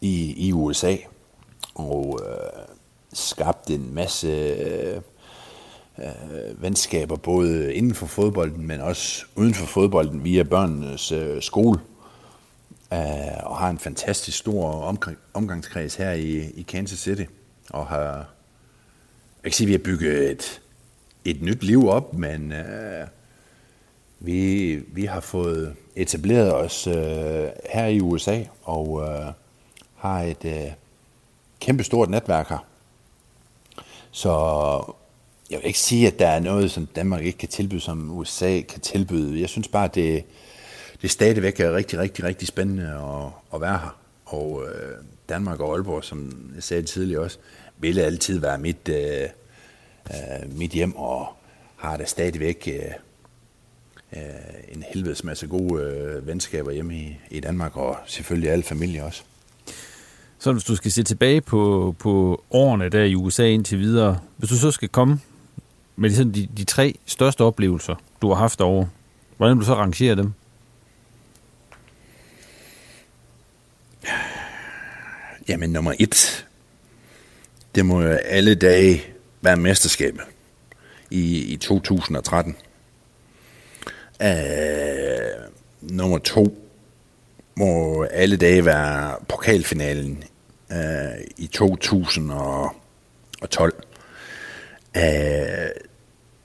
i, i USA. Og øh, skabt en masse øh, øh, venskaber, både inden for fodbolden, men også uden for fodbolden, via børnenes øh, skole. øh, og har en fantastisk stor omkring, omgangskreds her i, i Kansas City, og har, jeg kan sige, at vi har bygget et, et nyt liv op, men øh, vi, vi har fået etableret os øh, her i USA, og øh, har et øh, kæmpestort netværk her. Så jeg vil ikke sige, at der er noget, som Danmark ikke kan tilbyde, som USA kan tilbyde. Jeg synes bare, at det, det stadigvæk er rigtig, rigtig, rigtig spændende at, at være her. Og øh, Danmark og Aalborg, som jeg sagde tidligere også, vil altid være mit, øh, øh, mit hjem, og har der stadigvæk øh, øh, en helvedes masse gode øh, venskaber hjemme i, i Danmark, og selvfølgelig alle familier også. Så hvis du skal se tilbage på, på årene der i USA indtil videre, hvis du så skal komme med sådan de, de tre største oplevelser, du har haft over, hvordan vil du så rangere dem? Jamen nummer et, det må jo alle dage være mesterskabet i, i 2013. Uh, øh, nummer to må alle dage være pokalfinalen øh, i 2012. Øh,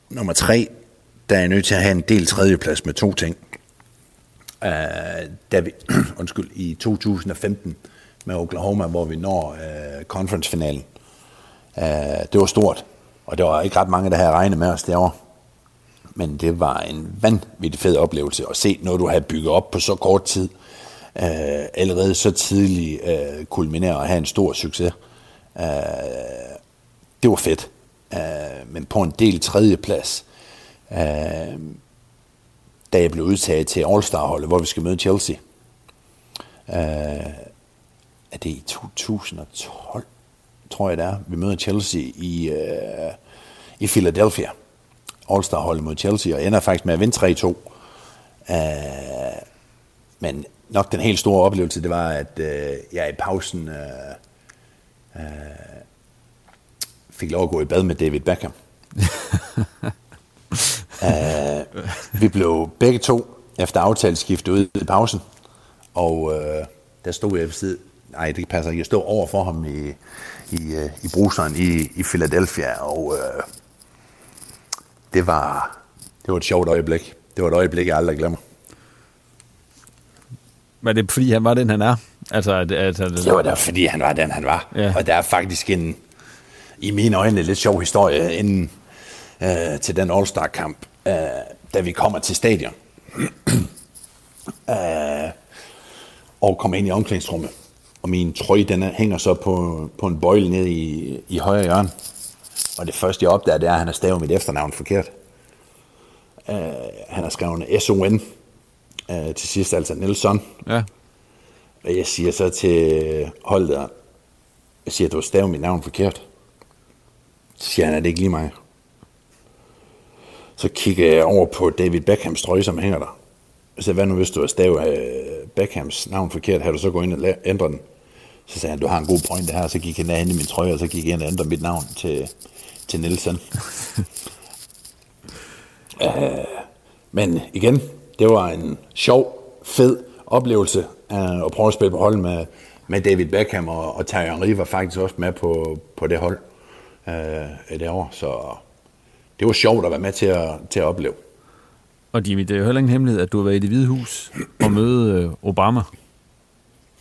nummer tre, der er jeg nødt til at have en del tredjeplads med to ting. Øh, da vi, [clears throat] undskyld, i 2015 med Oklahoma, hvor vi når øh, conference-finalen. Uh, det var stort, og der var ikke ret mange, der havde regnet med os derovre. Men det var en vanvittig fed oplevelse at se noget, du havde bygget op på så kort tid, øh, allerede så tidligt øh, kulminere og have en stor succes. Øh, det var fedt. Øh, men på en del tredjeplads, øh, da jeg blev udtaget til All-Star-holdet, hvor vi skal møde Chelsea. Uh, er det i 2012, tror jeg det er. Vi møder Chelsea i, uh, i Philadelphia. All-Star-holdet mod Chelsea, og ender faktisk med at vinde 3-2. Uh, øh, men nok den helt store oplevelse, det var, at uh, jeg i pausen uh, uh, fik lov at gå i bad med David Beckham. uh, [laughs] vi blev begge to efter aftaleskift ude i pausen, og uh, der stod jeg ved siden. Nej, det passer ikke. Jeg stod over for ham i, i, uh, i bruseren i, i Philadelphia, og uh, det var, det var et sjovt øjeblik. Det var et øjeblik, jeg aldrig glemmer. Var det fordi, han var den, han er? Altså, at, at, at, det var da, fordi han var den, han var. Ja. Og der er faktisk en, i mine øjne, lidt sjov historie inden øh, til den All-Star-kamp, øh, da vi kommer til stadion. øh, og kommer ind i omklædningsrummet. Og min trøje, den hænger så på, på en bøjle nede i, i højre hjørne. Og det første, jeg opdager, det er, at han har stavet mit efternavn forkert. Uh, han har skrevet S-O-N uh, til sidst, altså Nelson. Ja. Og jeg siger så til holdet, jeg siger, du har stavet mit navn forkert. Så siger han, at det ikke lige mig. Så kigger jeg over på David Beckhams trøje, som hænger der. Siger, hvad nu hvis du har stavet uh, Beckhams navn forkert, har du så gået ind og ændret den? Så sagde han, du har en god pointe her, så gik jeg ned i min trøje, og så gik jeg ind og ændrede mit navn til, til Nielsen. uh, [laughs] men igen, det var en sjov, fed oplevelse uh, at prøve at spille på hold med, med David Beckham, og, og Thierry Henry var faktisk også med på, på det hold uh, det år, så det var sjovt at være med til at, til at opleve. Og Jimmy, det er jo heller ingen hemmelighed, at du har været i det hvide hus og møde Obama.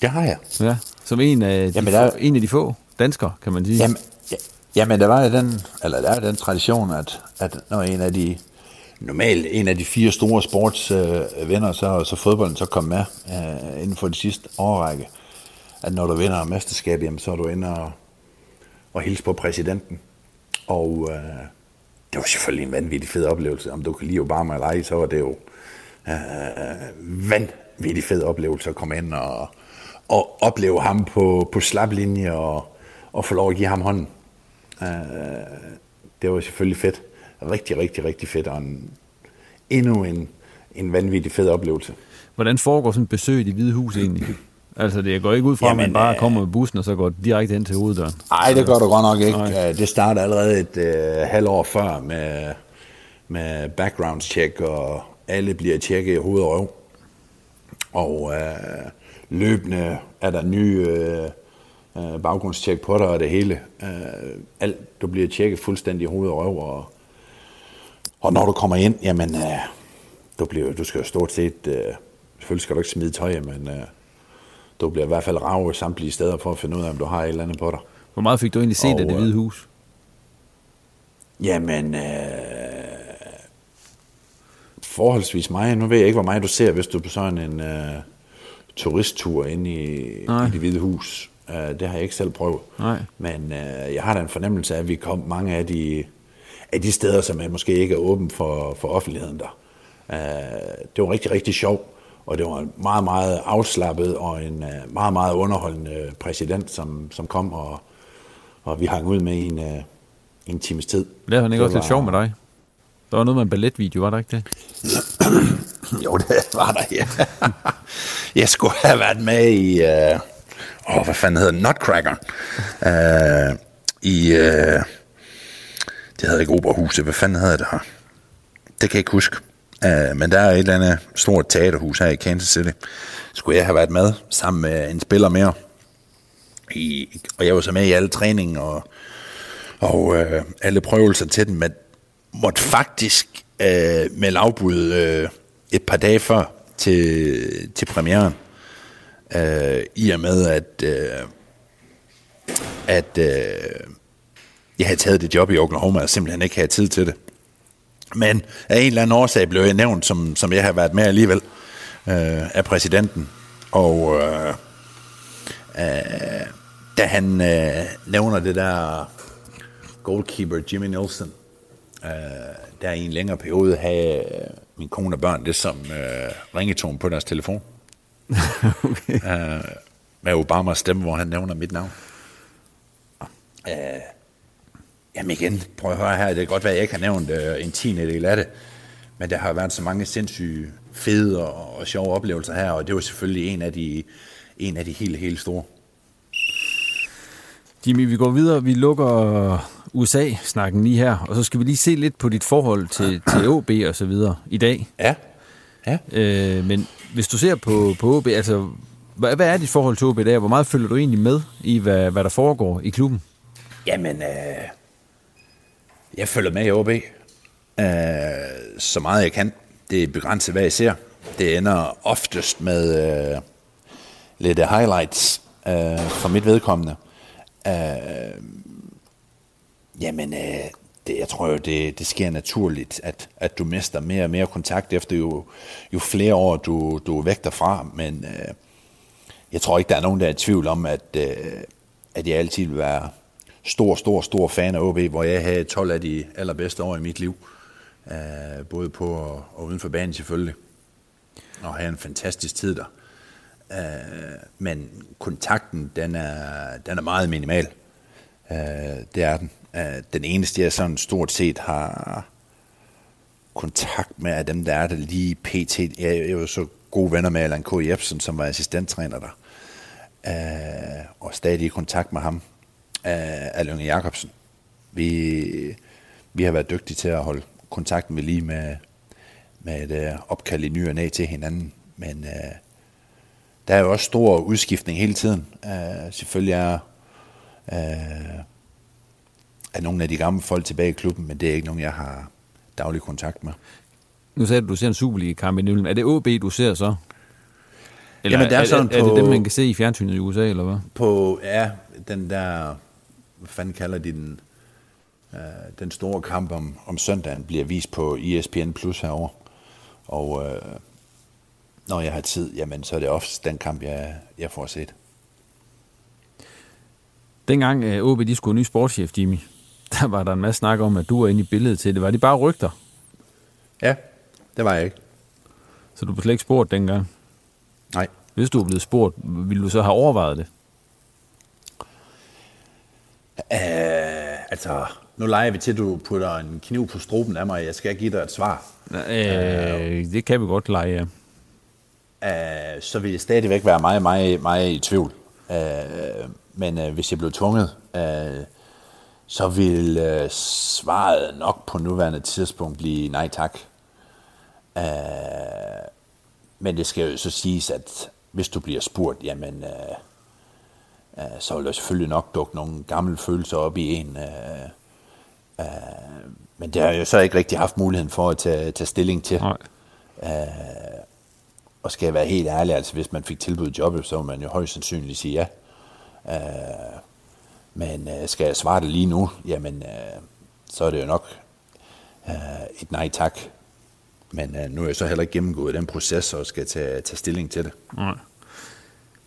Det har jeg. Ja, som en af de, jamen, der... en af de få danskere, kan man sige. Jamen, ja, jamen der var den, eller der er den tradition, at, at når en af de normalt en af de fire store sportsvenner, øh, så, så fodbolden så kom med øh, inden for de sidste årrække, at når du vinder mesterskab, jamen, så er du inde og, og hilse på præsidenten. Og øh, det var selvfølgelig en vanvittig fed oplevelse. Om du kan lide Obama eller ej, så var det jo øh, vanvittig fed oplevelse at komme ind og, og opleve ham på, på slaplinje og, og få lov at give ham hånden. Øh, det var selvfølgelig fedt. Rigtig, rigtig, rigtig fedt, og en, endnu en, en vanvittig fed oplevelse. Hvordan foregår sådan et besøg i det hvide hus egentlig? [clears throat] Altså, det går ikke ud fra, Jamen, at man bare kommer med bussen, og så går direkte ind til hoveddøren. Nej, det gør du godt nok ikke. Nej. Det starter allerede et øh, halvt år før med, med background check, og alle bliver tjekket i hoved og røv. Og øh, løbende er der nye øh, øh, baggrundstjek på dig og det hele. Øh, alt, du bliver tjekket fuldstændig i hoved og røv, og, og når du kommer ind, jamen, øh, du, bliver, du skal jo stort set, øh, selvfølgelig skal du ikke smide tøj, men øh, du bliver i hvert fald ravet samtlige steder for at finde ud af, om du har et eller andet på dig. Hvor meget fik du egentlig set Og, af det øh, hvide hus? Jamen, øh, forholdsvis meget. Nu ved jeg ikke, hvor meget du ser, hvis du er på sådan en øh, turisttur inde i, Nej. i det hvide hus. Øh, det har jeg ikke selv prøvet. Nej. Men øh, jeg har da en fornemmelse af, at vi kom mange af de, af de steder, som er måske ikke er åbent for, for offentligheden der. Øh, det var rigtig, rigtig sjovt, og det var en meget, meget afslappet og en øh, meget, meget underholdende præsident, som, som kom, og, og vi hang ud med i en, øh, en times tid. Det er han ikke Det også lidt var- sjov med dig? Der var noget med en balletvideo, var der ikke det? [clears throat] Jo, det var der, ja. [laughs] Jeg skulle have været med i... Øh, åh, hvad fanden hedder? Nutcracker. Øh, I... Øh, det hedder ikke Operahuset. Hvad fanden hedder det her? Det kan jeg ikke huske. Uh, men der er et eller andet stort teaterhus her i Kansas City. Skulle jeg have været med sammen med en spiller mere. I, og jeg var så med i alle træningen og, og øh, alle prøvelser til den, men måtte faktisk øh, melde afbud øh, et par dage før til, til premieren. Øh, I og med, at, øh, at øh, jeg havde taget det job i Oklahoma, og simpelthen ikke havde tid til det. Men af en eller anden årsag blev jeg nævnt, som, som jeg har været med alligevel, øh, af præsidenten. Og øh, øh, da han øh, nævner det der goalkeeper Jimmy Nielsen, øh, der i en længere periode havde øh, min kone og børn det som øh, ringetone på deres telefon. [laughs] okay. øh, med Obamas stemme, hvor han nævner mit navn. Øh, jamen igen, prøv at høre her, det kan godt være, at jeg ikke har nævnt øh, en tiende del af det, men der har været så mange sindssyge fede og, og sjove oplevelser her, og det var selvfølgelig en af de, en af de helt, helt store. Jimmy, vi går videre. Vi lukker USA-snakken lige her, og så skal vi lige se lidt på dit forhold til, til OB og så videre i dag. Ja, ja. Øh, men hvis du ser på, på OB, altså, hvad, hvad er dit forhold til OB i dag? Hvor meget følger du egentlig med i, hvad, hvad der foregår i klubben? Jamen, øh, jeg følger med i OB øh, så meget jeg kan. Det er begrænset, hvad jeg ser. Det ender oftest med øh, lidt highlights øh, for mit vedkommende. Øh, jamen, øh, det, jeg tror jo, det, det sker naturligt, at, at du mister mere og mere kontakt efter jo, jo flere år, du, du er væk derfra. Men øh, jeg tror ikke, der er nogen, der er i tvivl om, at, øh, at jeg altid vil være stor, stor, stor fan af OB, hvor jeg havde 12 af de allerbedste år i mit liv. Uh, både på og, og uden for banen selvfølgelig. Og have en fantastisk tid der. Uh, men kontakten, den er, den er meget minimal. Uh, det er den. Uh, den eneste, jeg sådan stort set har kontakt med, er dem, der er der lige pt. Jeg, jeg er jo så gode venner med Allan K. Jebsen, som var assistenttræner der. Uh, og stadig i kontakt med ham. Øh, Allan Jacobsen. Vi, vi har været dygtige til at holde kontakten ved lige med, med et øh, opkald i ny og næ til hinanden. Men øh, der er jo også stor udskiftning hele tiden. Øh, selvfølgelig er, øh, er nogle af de gamle folk tilbage i klubben, men det er ikke nogen, jeg har daglig kontakt med. Nu sagde du, du ser en Superliga-kamp i Nøllen. Er det OB, du ser så? Eller Jamen, det er sådan er, er det på- dem, man kan se i fjernsynet i USA, eller hvad? På, ja, den der, hvad fanden kalder de den, øh, den store kamp om, om søndagen bliver vist på ESPN Plus herover. Og øh, når jeg har tid, jamen så er det ofte den kamp, jeg, jeg får set. Dengang uh, OB de skulle have ny sportschef, Jimmy, [laughs] der var der en masse snak om, at du var inde i billedet til det. Var det bare rygter? Ja, det var jeg ikke. Så du blev slet ikke spurgt dengang? Nej. Hvis du var blevet spurgt, ville du så have overvejet det? Øh, altså, nu leger vi til, at du putter en kniv på struben af mig. Jeg skal give dig et svar. Øh, det kan vi godt lege, ja. øh, så vil jeg stadigvæk være meget, meget, meget i tvivl. Øh, men øh, hvis jeg blev tvunget, øh, så vil øh, svaret nok på nuværende tidspunkt blive nej tak. Øh, men det skal jo så siges, at, hvis du bliver spurgt, jamen, øh, øh, så vil der selvfølgelig nok dukke nogle gamle følelser op i en. Øh, øh, men det har jeg jo så ikke rigtig haft muligheden for at tage, tage stilling til. Nej. Øh, og skal jeg være helt ærlig, altså hvis man fik tilbudt jobbet, så må man jo højst sandsynligt sige ja. Øh, men øh, skal jeg svare det lige nu, jamen øh, så er det jo nok øh, et nej tak. Men øh, nu er jeg så heller ikke gennemgået den proces og skal tage, tage stilling til det. Nej.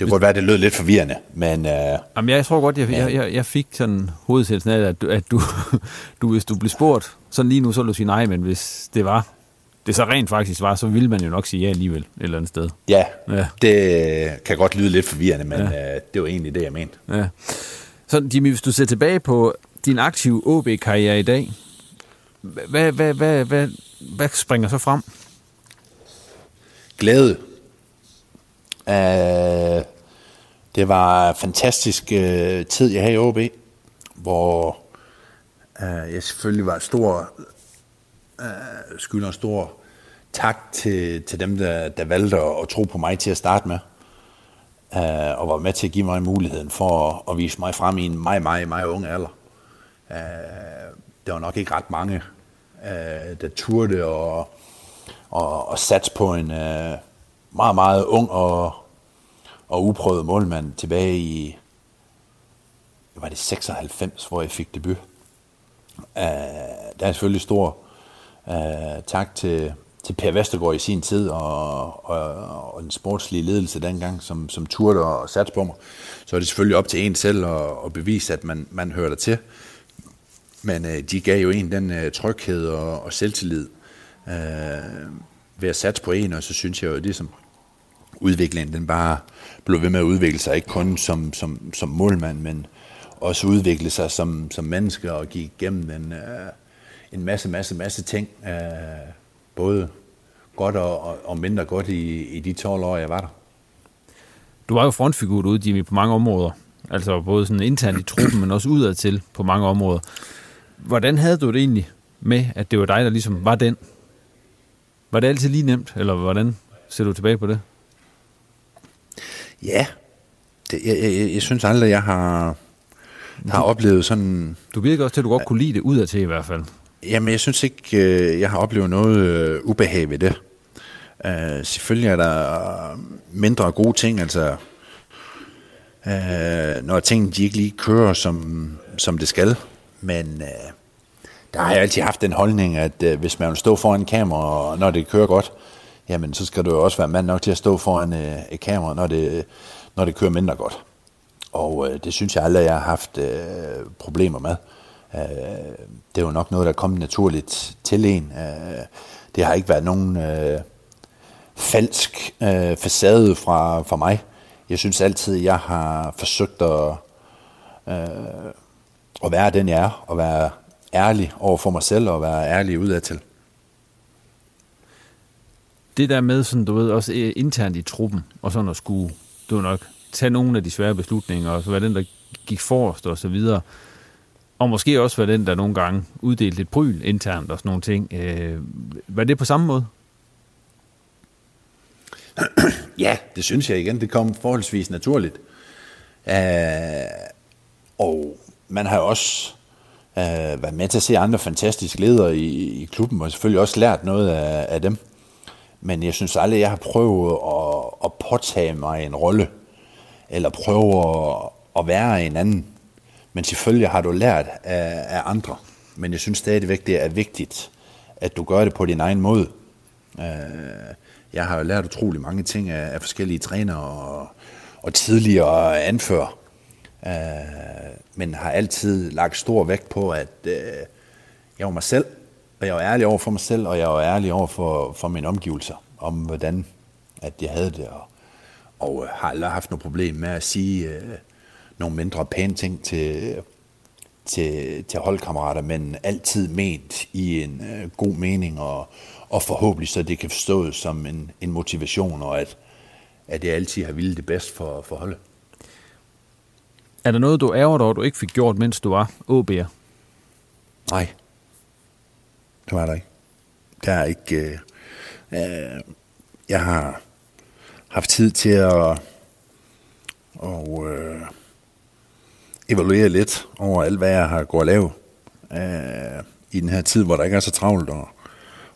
Det kunne godt være, det lød lidt forvirrende, men... Øh, Jamen, jeg tror godt, jeg, jeg, jeg, jeg fik sådan hovedsættelsen af, at, du, at du, [laughs] du, hvis du blev spurgt, sådan lige nu, så ville du sige nej, men hvis det var, det så rent faktisk var, så ville man jo nok sige ja alligevel et eller andet sted. ja, Ja. det kan godt lyde lidt forvirrende, men ja. øh, det var egentlig det, jeg mente. Ja. Så Jimmy, hvis du ser tilbage på din aktive OB-karriere i dag, hvad, hvad, hvad, hvad, hvad springer så frem? Glæde. Uh, det var en fantastisk øh, tid, jeg havde i OB, hvor øh, jeg selvfølgelig var stor, øh, skylder en stor tak til, til dem, der, der valgte at, at tro på mig til at starte med, øh, og var med til at give mig muligheden for at, at vise mig frem i en meget, meget, meget ung alder. Øh, der var nok ikke ret mange, øh, der turde og, og, og satse på en øh, meget, meget ung og, og uprøvet målmand tilbage i, var det 96, hvor jeg fik debut. Uh, der er selvfølgelig stor uh, tak til, til Per Vestergaard i sin tid, og, og, og den sportslige ledelse dengang, som, som turde og satte på mig. Så er det selvfølgelig op til en selv at, at bevise, at man, man hører der til. Men uh, de gav jo en den uh, tryghed og, og selvtillid uh, ved at satse på en, og så synes jeg jo, at det som ligesom udviklingen, den bare blev ved med at udvikle sig, ikke kun som, som, som målmand, men også udvikle sig som, som menneske og gik igennem en, øh, en masse, masse, masse ting. Øh, både godt og, og, mindre godt i, i de 12 år, jeg var der. Du var jo frontfigur ude, Jimmy, på mange områder. Altså både sådan internt i truppen, men også udadtil på mange områder. Hvordan havde du det egentlig med, at det var dig, der ligesom var den? Var det altid lige nemt, eller hvordan ser du tilbage på det? Ja, det, jeg, jeg, jeg, synes aldrig, jeg har, har oplevet sådan... Du virker også til, at du godt kunne lide det udadtil i hvert fald. Jamen, jeg synes ikke, øh, jeg har oplevet noget øh, ubehag ved det. Uh, selvfølgelig er der mindre gode ting, altså uh, når tingene de ikke lige kører, som, som det skal. Men uh, der har jeg altid haft den holdning, at uh, hvis man vil stå foran en kamera, og når det kører godt, jamen så skal du jo også være mand nok til at stå foran øh, et kamera, når det, når det kører mindre godt. Og øh, det synes jeg aldrig, jeg har haft øh, problemer med. Øh, det er jo nok noget, der er kommet naturligt til en. Øh, det har ikke været nogen øh, falsk øh, facade fra, fra mig. Jeg synes altid, jeg har forsøgt at, øh, at være den, jeg er, og være ærlig over for mig selv, og være ærlig udadtil. Det der med, sådan, du ved, også øh, internt i truppen, og sådan at skulle, du nok, tage nogle af de svære beslutninger, og så være den, der gik forrest og så videre, og måske også være den, der nogle gange uddelte et bryl internt og sådan nogle ting. Øh, var det på samme måde? Ja, det synes jeg igen. Det kom forholdsvis naturligt. Øh, og man har jo også øh, været med til at se andre fantastiske ledere i, i klubben, og selvfølgelig også lært noget af, af dem. Men jeg synes aldrig, jeg har prøvet at, at påtage mig en rolle, eller prøve at, at være en anden. Men selvfølgelig har du lært af, af andre. Men jeg synes stadigvæk, det er vigtigt, at du gør det på din egen måde. Øh, jeg har jo lært utrolig mange ting af, af forskellige trænere og, og tidligere anfører. Øh, men har altid lagt stor vægt på, at øh, jeg var mig selv, og jeg var ærlig over for mig selv, og jeg var ærlig over for, for mine omgivelser, om hvordan at jeg havde det, og, og uh, har aldrig haft noget problem med at sige uh, nogle mindre pæne ting til, til, til holdkammerater, men altid ment i en uh, god mening, og, og forhåbentlig så det kan forstås som en, en motivation, og at, at jeg altid har ville det bedst for, for holdet. Er der noget, du ærger dig over, du ikke fik gjort, mens du var OB'er? Nej, det var der ikke. Der er ikke... Øh, øh, jeg har haft tid til at og, øh, evaluere lidt over alt, hvad jeg har gået og lave øh, i den her tid, hvor der ikke er så travlt. Og,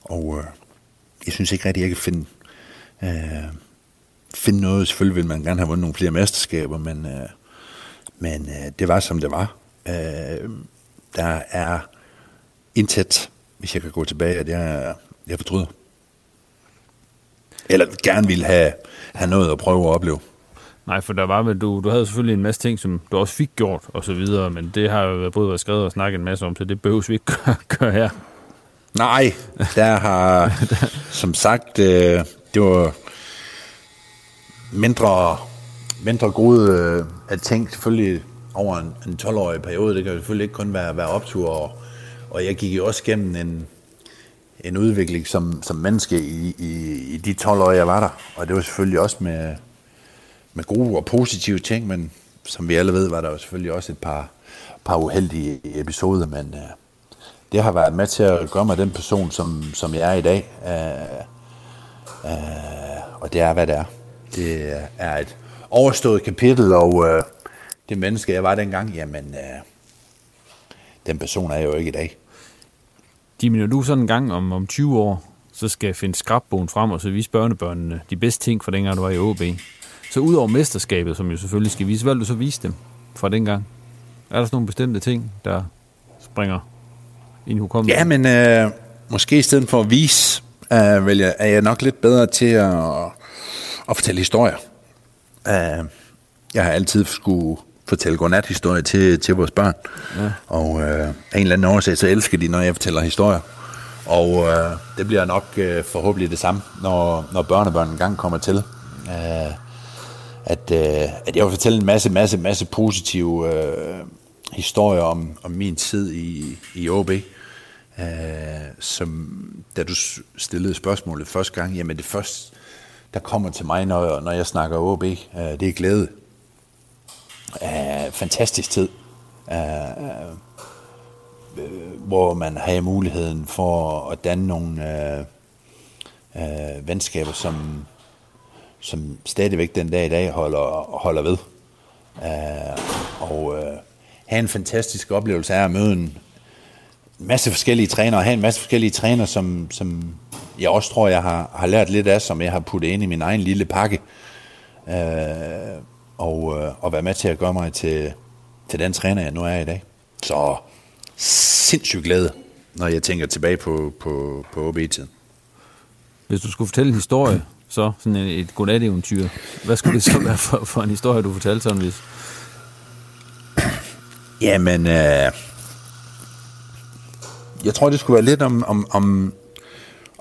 og øh, jeg synes ikke rigtig, jeg kan finde, øh, finde noget. Selvfølgelig vil man gerne have vundet nogle flere mesterskaber, men, øh, men øh, det var, som det var. Øh, der er intet, hvis jeg kan gå tilbage, at jeg, jeg fortryder. Eller gerne ville have, have noget at prøve at opleve. Nej, for der var med, du, du havde selvfølgelig en masse ting, som du også fik gjort, og så videre, men det har jo både været skrevet og snakket en masse om, så det behøves vi ikke gøre, [laughs] gøre her. Nej, der har, [laughs] som sagt, øh, det var mindre, mindre gode øh, at tænke selvfølgelig over en, en 12-årig periode. Det kan selvfølgelig ikke kun være, være optur, og, og jeg gik jo også gennem en, en udvikling som, som menneske i, i, i de 12 år, jeg var der. Og det var selvfølgelig også med, med gode og positive ting, men som vi alle ved, var der jo selvfølgelig også et par, par uheldige episoder, men uh, det har været med til at gøre mig den person, som, som jeg er i dag. Uh, uh, og det er, hvad det er. Det er et overstået kapitel, og uh, det menneske, jeg var dengang, jamen, uh, den person er jeg jo ikke i dag. Jimmy, når du sådan en gang om, om 20 år, så skal finde skrabbogen frem, og så vise børnebørnene de bedste ting fra dengang, du var i OB. Så ud over mesterskabet, som jo selvfølgelig skal vise, hvad vil du så vise dem fra dengang? Er der sådan nogle bestemte ting, der springer ind i hukommelsen? Ja, men øh, måske i stedet for at vise, øh, vil jeg, er jeg nok lidt bedre til at, at fortælle historier. Øh, jeg har altid skulle fortælle godnat-historie til, til vores børn. Ja. Og øh, af en eller anden årsag, så elsker de, når jeg fortæller historier. Og øh, det bliver nok øh, forhåbentlig det samme, når, når børnebørn engang kommer til. Øh, at, øh, at jeg vil fortælle en masse, masse, masse positive øh, historier om, om min tid i, i OB. Øh, som, da du stillede spørgsmålet første gang, jamen det første, der kommer til mig, når, når jeg snakker OB, øh, det er glæde. Øh, fantastisk tid. Øh, øh, hvor man har muligheden for at danne nogle øh, øh, venskaber, som, som stadigvæk den dag i dag holder, holder ved. Uh, og øh, have en fantastisk oplevelse af at møde en masse forskellige trænere, og have en masse forskellige trænere, som, som jeg også tror, jeg har, har lært lidt af, som jeg har puttet ind i min egen lille pakke. Øh, og, uh, og være med til at gøre mig til, til den træner, jeg nu er i dag. Så sindssygt glæde, når jeg tænker tilbage på, på, på OB-tiden. Hvis du skulle fortælle en historie så, sådan et, et godnat-eventyr. Hvad skulle det så være for, for en historie, du fortalte sådan, hvis? Jamen, øh, jeg tror, det skulle være lidt om, om, om,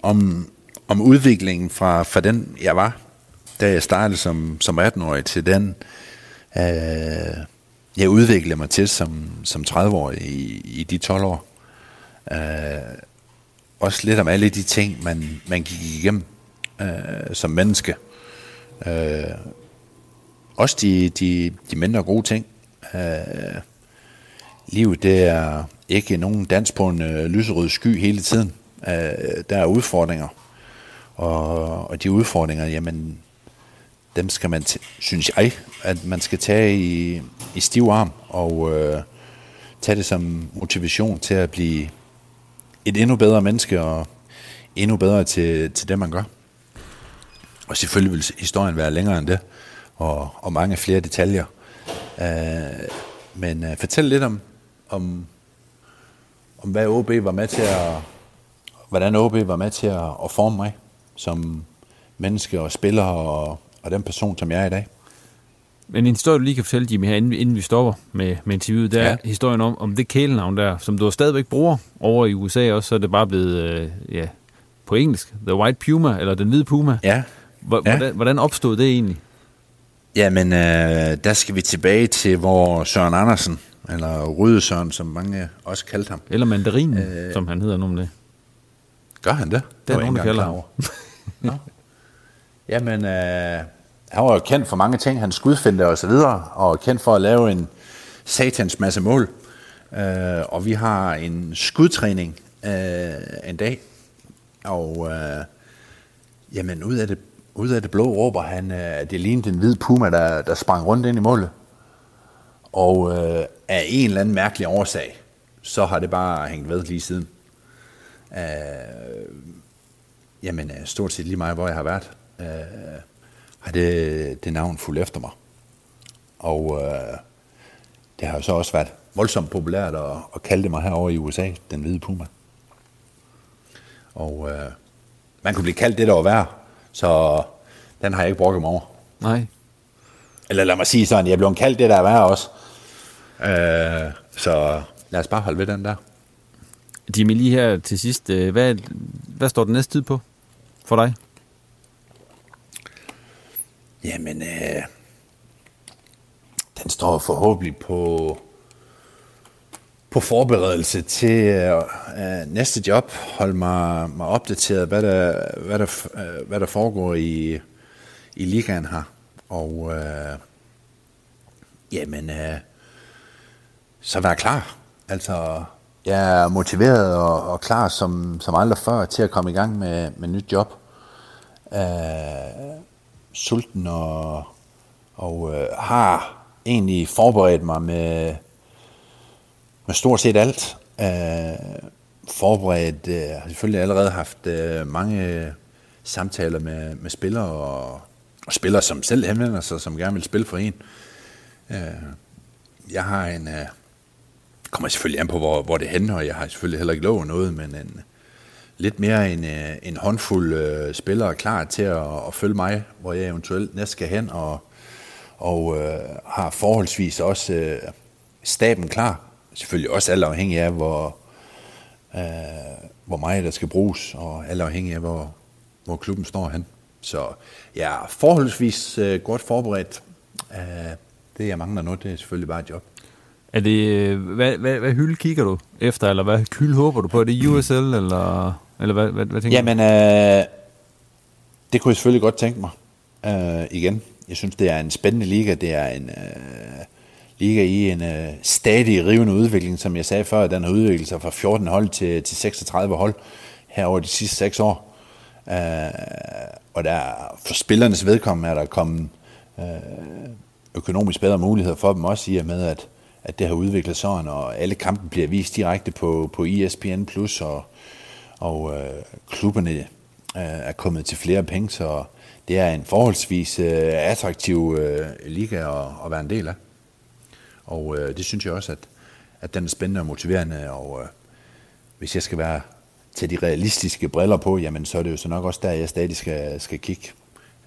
om, om udviklingen fra, fra den, jeg var, da jeg startede som, som 18-årig, til den, øh, jeg udviklede mig til som, som 30-årig i, i de 12 år. Øh, også lidt om alle de ting, man, man gik igennem øh, som menneske. Øh, også de, de, de mindre gode ting. Øh, livet det er ikke nogen dans på en øh, lyserød sky hele tiden. Øh, der er udfordringer. Og, og de udfordringer, jamen, dem skal man, synes jeg, at man skal tage i, i stiv arm og øh, tage det som motivation til at blive et endnu bedre menneske og endnu bedre til, til det, man gør. Og selvfølgelig vil historien være længere end det, og, og mange flere detaljer. Øh, men øh, fortæl lidt om, om, om hvad OB var med til at, hvordan OB var med til at, at forme mig som menneske og spiller og, og den person, som jeg er i dag. Men en historie, du lige kan fortælle, Jimmy, her, inden, inden vi stopper med, med interviewet, det er ja. historien om, om det kælenavn der, som du stadigvæk bruger over i USA også, så er det bare blevet, øh, ja, på engelsk, The White Puma, eller Den Hvide Puma. Ja. Hvordan, ja. hvordan opstod det egentlig? Jamen, øh, der skal vi tilbage til, hvor Søren Andersen, eller Røde Søren, som mange også kaldte ham. Eller Mandarin, øh, som han hedder nu om det. Gør han det? Det er nogen, der kalder ham. Jamen, øh, han var jo kendt for mange ting. Han skudfinde og så videre, og kendt for at lave en satans masse mål. Øh, og vi har en skudtræning øh, en dag, og øh, jamen ud af det ud af det blå råber han, øh, det lignede en hvid puma, der, der sprang rundt ind i målet. Og øh, af en eller anden mærkelig årsag, så har det bare hængt ved lige siden. Øh, jamen, øh, stort set lige meget, hvor jeg har været, øh, har det, det navn fuldt efter mig. Og øh, det har jo så også været voldsomt populært at, at kalde det mig herovre i USA, den hvide puma. Og øh, man kunne blive kaldt det, der var værd, så den har jeg ikke brugt mig over. Nej. Eller lad mig sige sådan, jeg blev kaldt det, der er værd også. Øh, så lad os bare holde ved den der. Jimmy, lige her til sidst, øh, hvad, hvad står den næste tid på for dig? Jamen, øh, den står forhåbentlig på, på forberedelse til øh, øh, næste job. Hold mig, mig opdateret, hvad der, hvad, der, øh, hvad der foregår i, i ligaen her. Og øh, jamen, øh, så vær klar. Altså, jeg er motiveret og, og klar som, som aldrig før til at komme i gang med, med nyt job. Øh, sulten og, og øh, har egentlig forberedt mig med, med stort set alt. Øh, forberedt, øh, har selvfølgelig allerede haft øh, mange samtaler med, med spillere og, og spillere, som selv henvender sig, som gerne vil spille for en. Øh, jeg har en, øh, kommer selvfølgelig an på, hvor, hvor det hænder, og jeg har selvfølgelig heller ikke lovet noget, men en, lidt mere en, øh, en håndfuld øh, spillere klar til at, at følge mig, hvor jeg eventuelt næst skal hen, og, og øh, har forholdsvis også øh, staben klar. Selvfølgelig også alt afhængig af, hvor, øh, hvor meget der skal bruges, og alt afhængig af, hvor, hvor klubben står hen. Så jeg er forholdsvis øh, godt forberedt. Øh, det, jeg mangler nu, det er selvfølgelig bare et job. Er det, øh, hvad, hvad, hvad hylde kigger du efter, eller hvad hylde håber du på? Er det USL, eller, eller hvad, hvad, hvad tænker Jamen, øh, det kunne jeg selvfølgelig godt tænke mig øh, igen. Jeg synes, det er en spændende liga. Det er en øh, liga i en øh, stadig rivende udvikling, som jeg sagde før. Den har udviklet sig fra 14 hold til, til 36 hold her over de sidste 6 år. Øh, og der, for spillernes vedkommende er der kommet øh, økonomisk bedre muligheder for dem også, i og med, at at det har udviklet sådan, og alle kampen bliver vist direkte på, på ESPN+, Plus, og, og øh, klubberne øh, er kommet til flere penge, så det er en forholdsvis øh, attraktiv øh, liga at, at være en del af. Og øh, det synes jeg også, at, at den er spændende og motiverende, og øh, hvis jeg skal være til de realistiske briller på, jamen så er det jo så nok også der, jeg stadig skal, skal kigge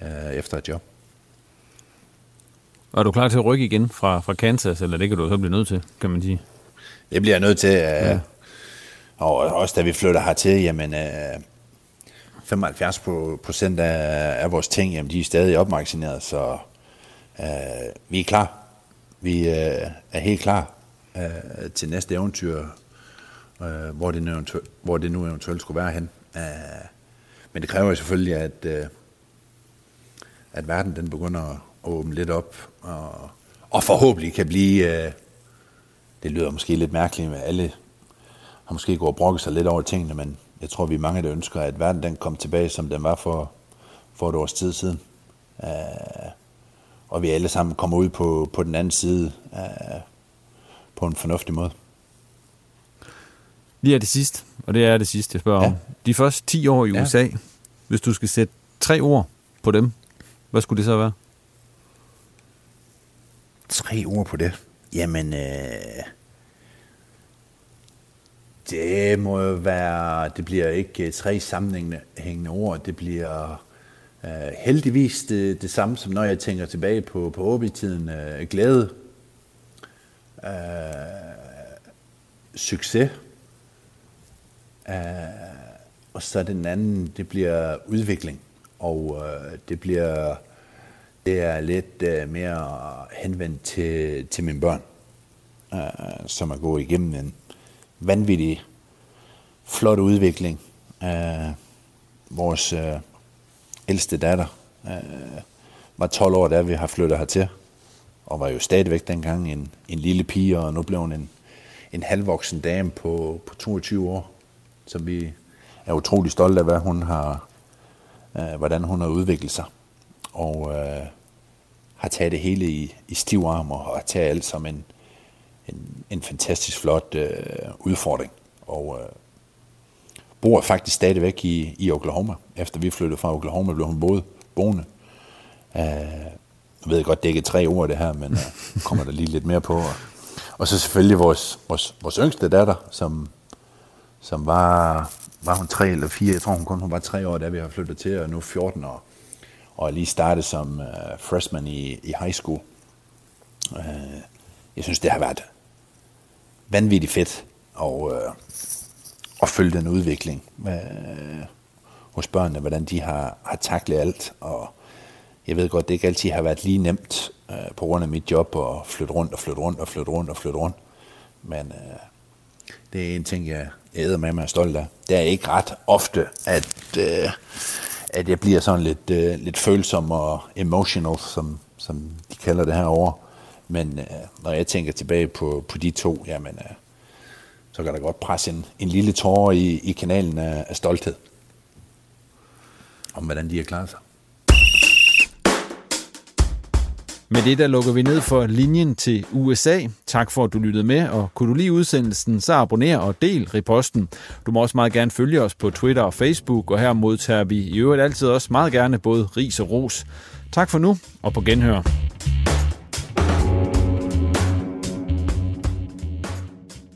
øh, efter et job. Og er du klar til at rykke igen fra, fra Kansas, eller det kan du så blive nødt til, kan man sige? Det bliver jeg nødt til. Øh, ja. Og også da vi flytter hertil, jamen øh, 75 procent af, af vores ting, jamen de er stadig opmagasineret, så øh, vi er klar. Vi øh, er helt klar øh, til næste eventyr, øh, hvor, det nu hvor det nu eventuelt skulle være hen. Øh, men det kræver selvfølgelig, at, øh, at verden den begynder at åbne lidt op, og, og forhåbentlig kan blive, øh, det lyder måske lidt mærkeligt, med alle har måske gået og brokket sig lidt over tingene, men jeg tror, vi er mange, der ønsker, at verden den kom tilbage, som den var for, for et års tid siden. Uh, og vi alle sammen kommer ud på, på den anden side uh, på en fornuftig måde. Lige er det sidste, og det er det sidste, jeg spørger ja. om. De første 10 år i USA, ja. hvis du skal sætte tre ord på dem, hvad skulle det så være? Tre ord på det. Jamen, øh, det må jo være, det bliver ikke øh, tre sammenhængende ord, det bliver øh, heldigvis det, det samme, som når jeg tænker tilbage på, på OB-tiden. Øh, glæde, øh, succes, øh, og så den anden, det bliver udvikling, og øh, det bliver det er lidt øh, mere henvendt til, til mine børn, øh, som er gået igennem en vanvittig flot udvikling. Øh, vores øh, ældste datter øh, var 12 år, da vi har flyttet hertil, og var jo stadigvæk dengang en, en lille pige, og nu blev hun en, en halvvoksen dame på, på 22 år, som vi er utrolig stolte af, hvad hun har, øh, hvordan hun har udviklet sig. og øh, har taget det hele i, i stiv arm og har taget alt som en, en, en fantastisk flot øh, udfordring. Og øh, bor faktisk stadigvæk i, i Oklahoma. Efter vi flyttede fra Oklahoma, blev hun både boende. Øh, jeg ved godt, det er ikke tre ord det her, men øh, kommer der lige lidt mere på. Og, og så selvfølgelig vores, vores, vores yngste datter, som, som var, var hun tre eller fire, jeg tror hun kun hun var tre år, da vi har flyttet til, og nu 14 år, og lige startet som øh, freshman i, i high school. Øh, jeg synes, det har været vanvittigt fedt at, øh, at følge den udvikling øh, hos børnene, hvordan de har, har taklet alt, og jeg ved godt, det ikke altid har været lige nemt øh, på grund af mit job at flytte rundt og flytte rundt og flytte rundt og flytte rundt. Men øh, det er en ting, jeg æder med mig er stolt af. Det er ikke ret ofte, at, øh, at jeg bliver sådan lidt, øh, lidt følsom og emotional, som, som de kalder det herovre. Men uh, når jeg tænker tilbage på, på de to, jamen, uh, så kan der godt presse en, en lille tårer i, i kanalen af, af stolthed. Om hvordan de har klaret sig. Med det der lukker vi ned for linjen til USA. Tak for, at du lyttede med, og kunne du lide udsendelsen, så abonner og del reposten. Du må også meget gerne følge os på Twitter og Facebook, og her modtager vi i øvrigt altid også meget gerne både ris og ros. Tak for nu, og på genhør.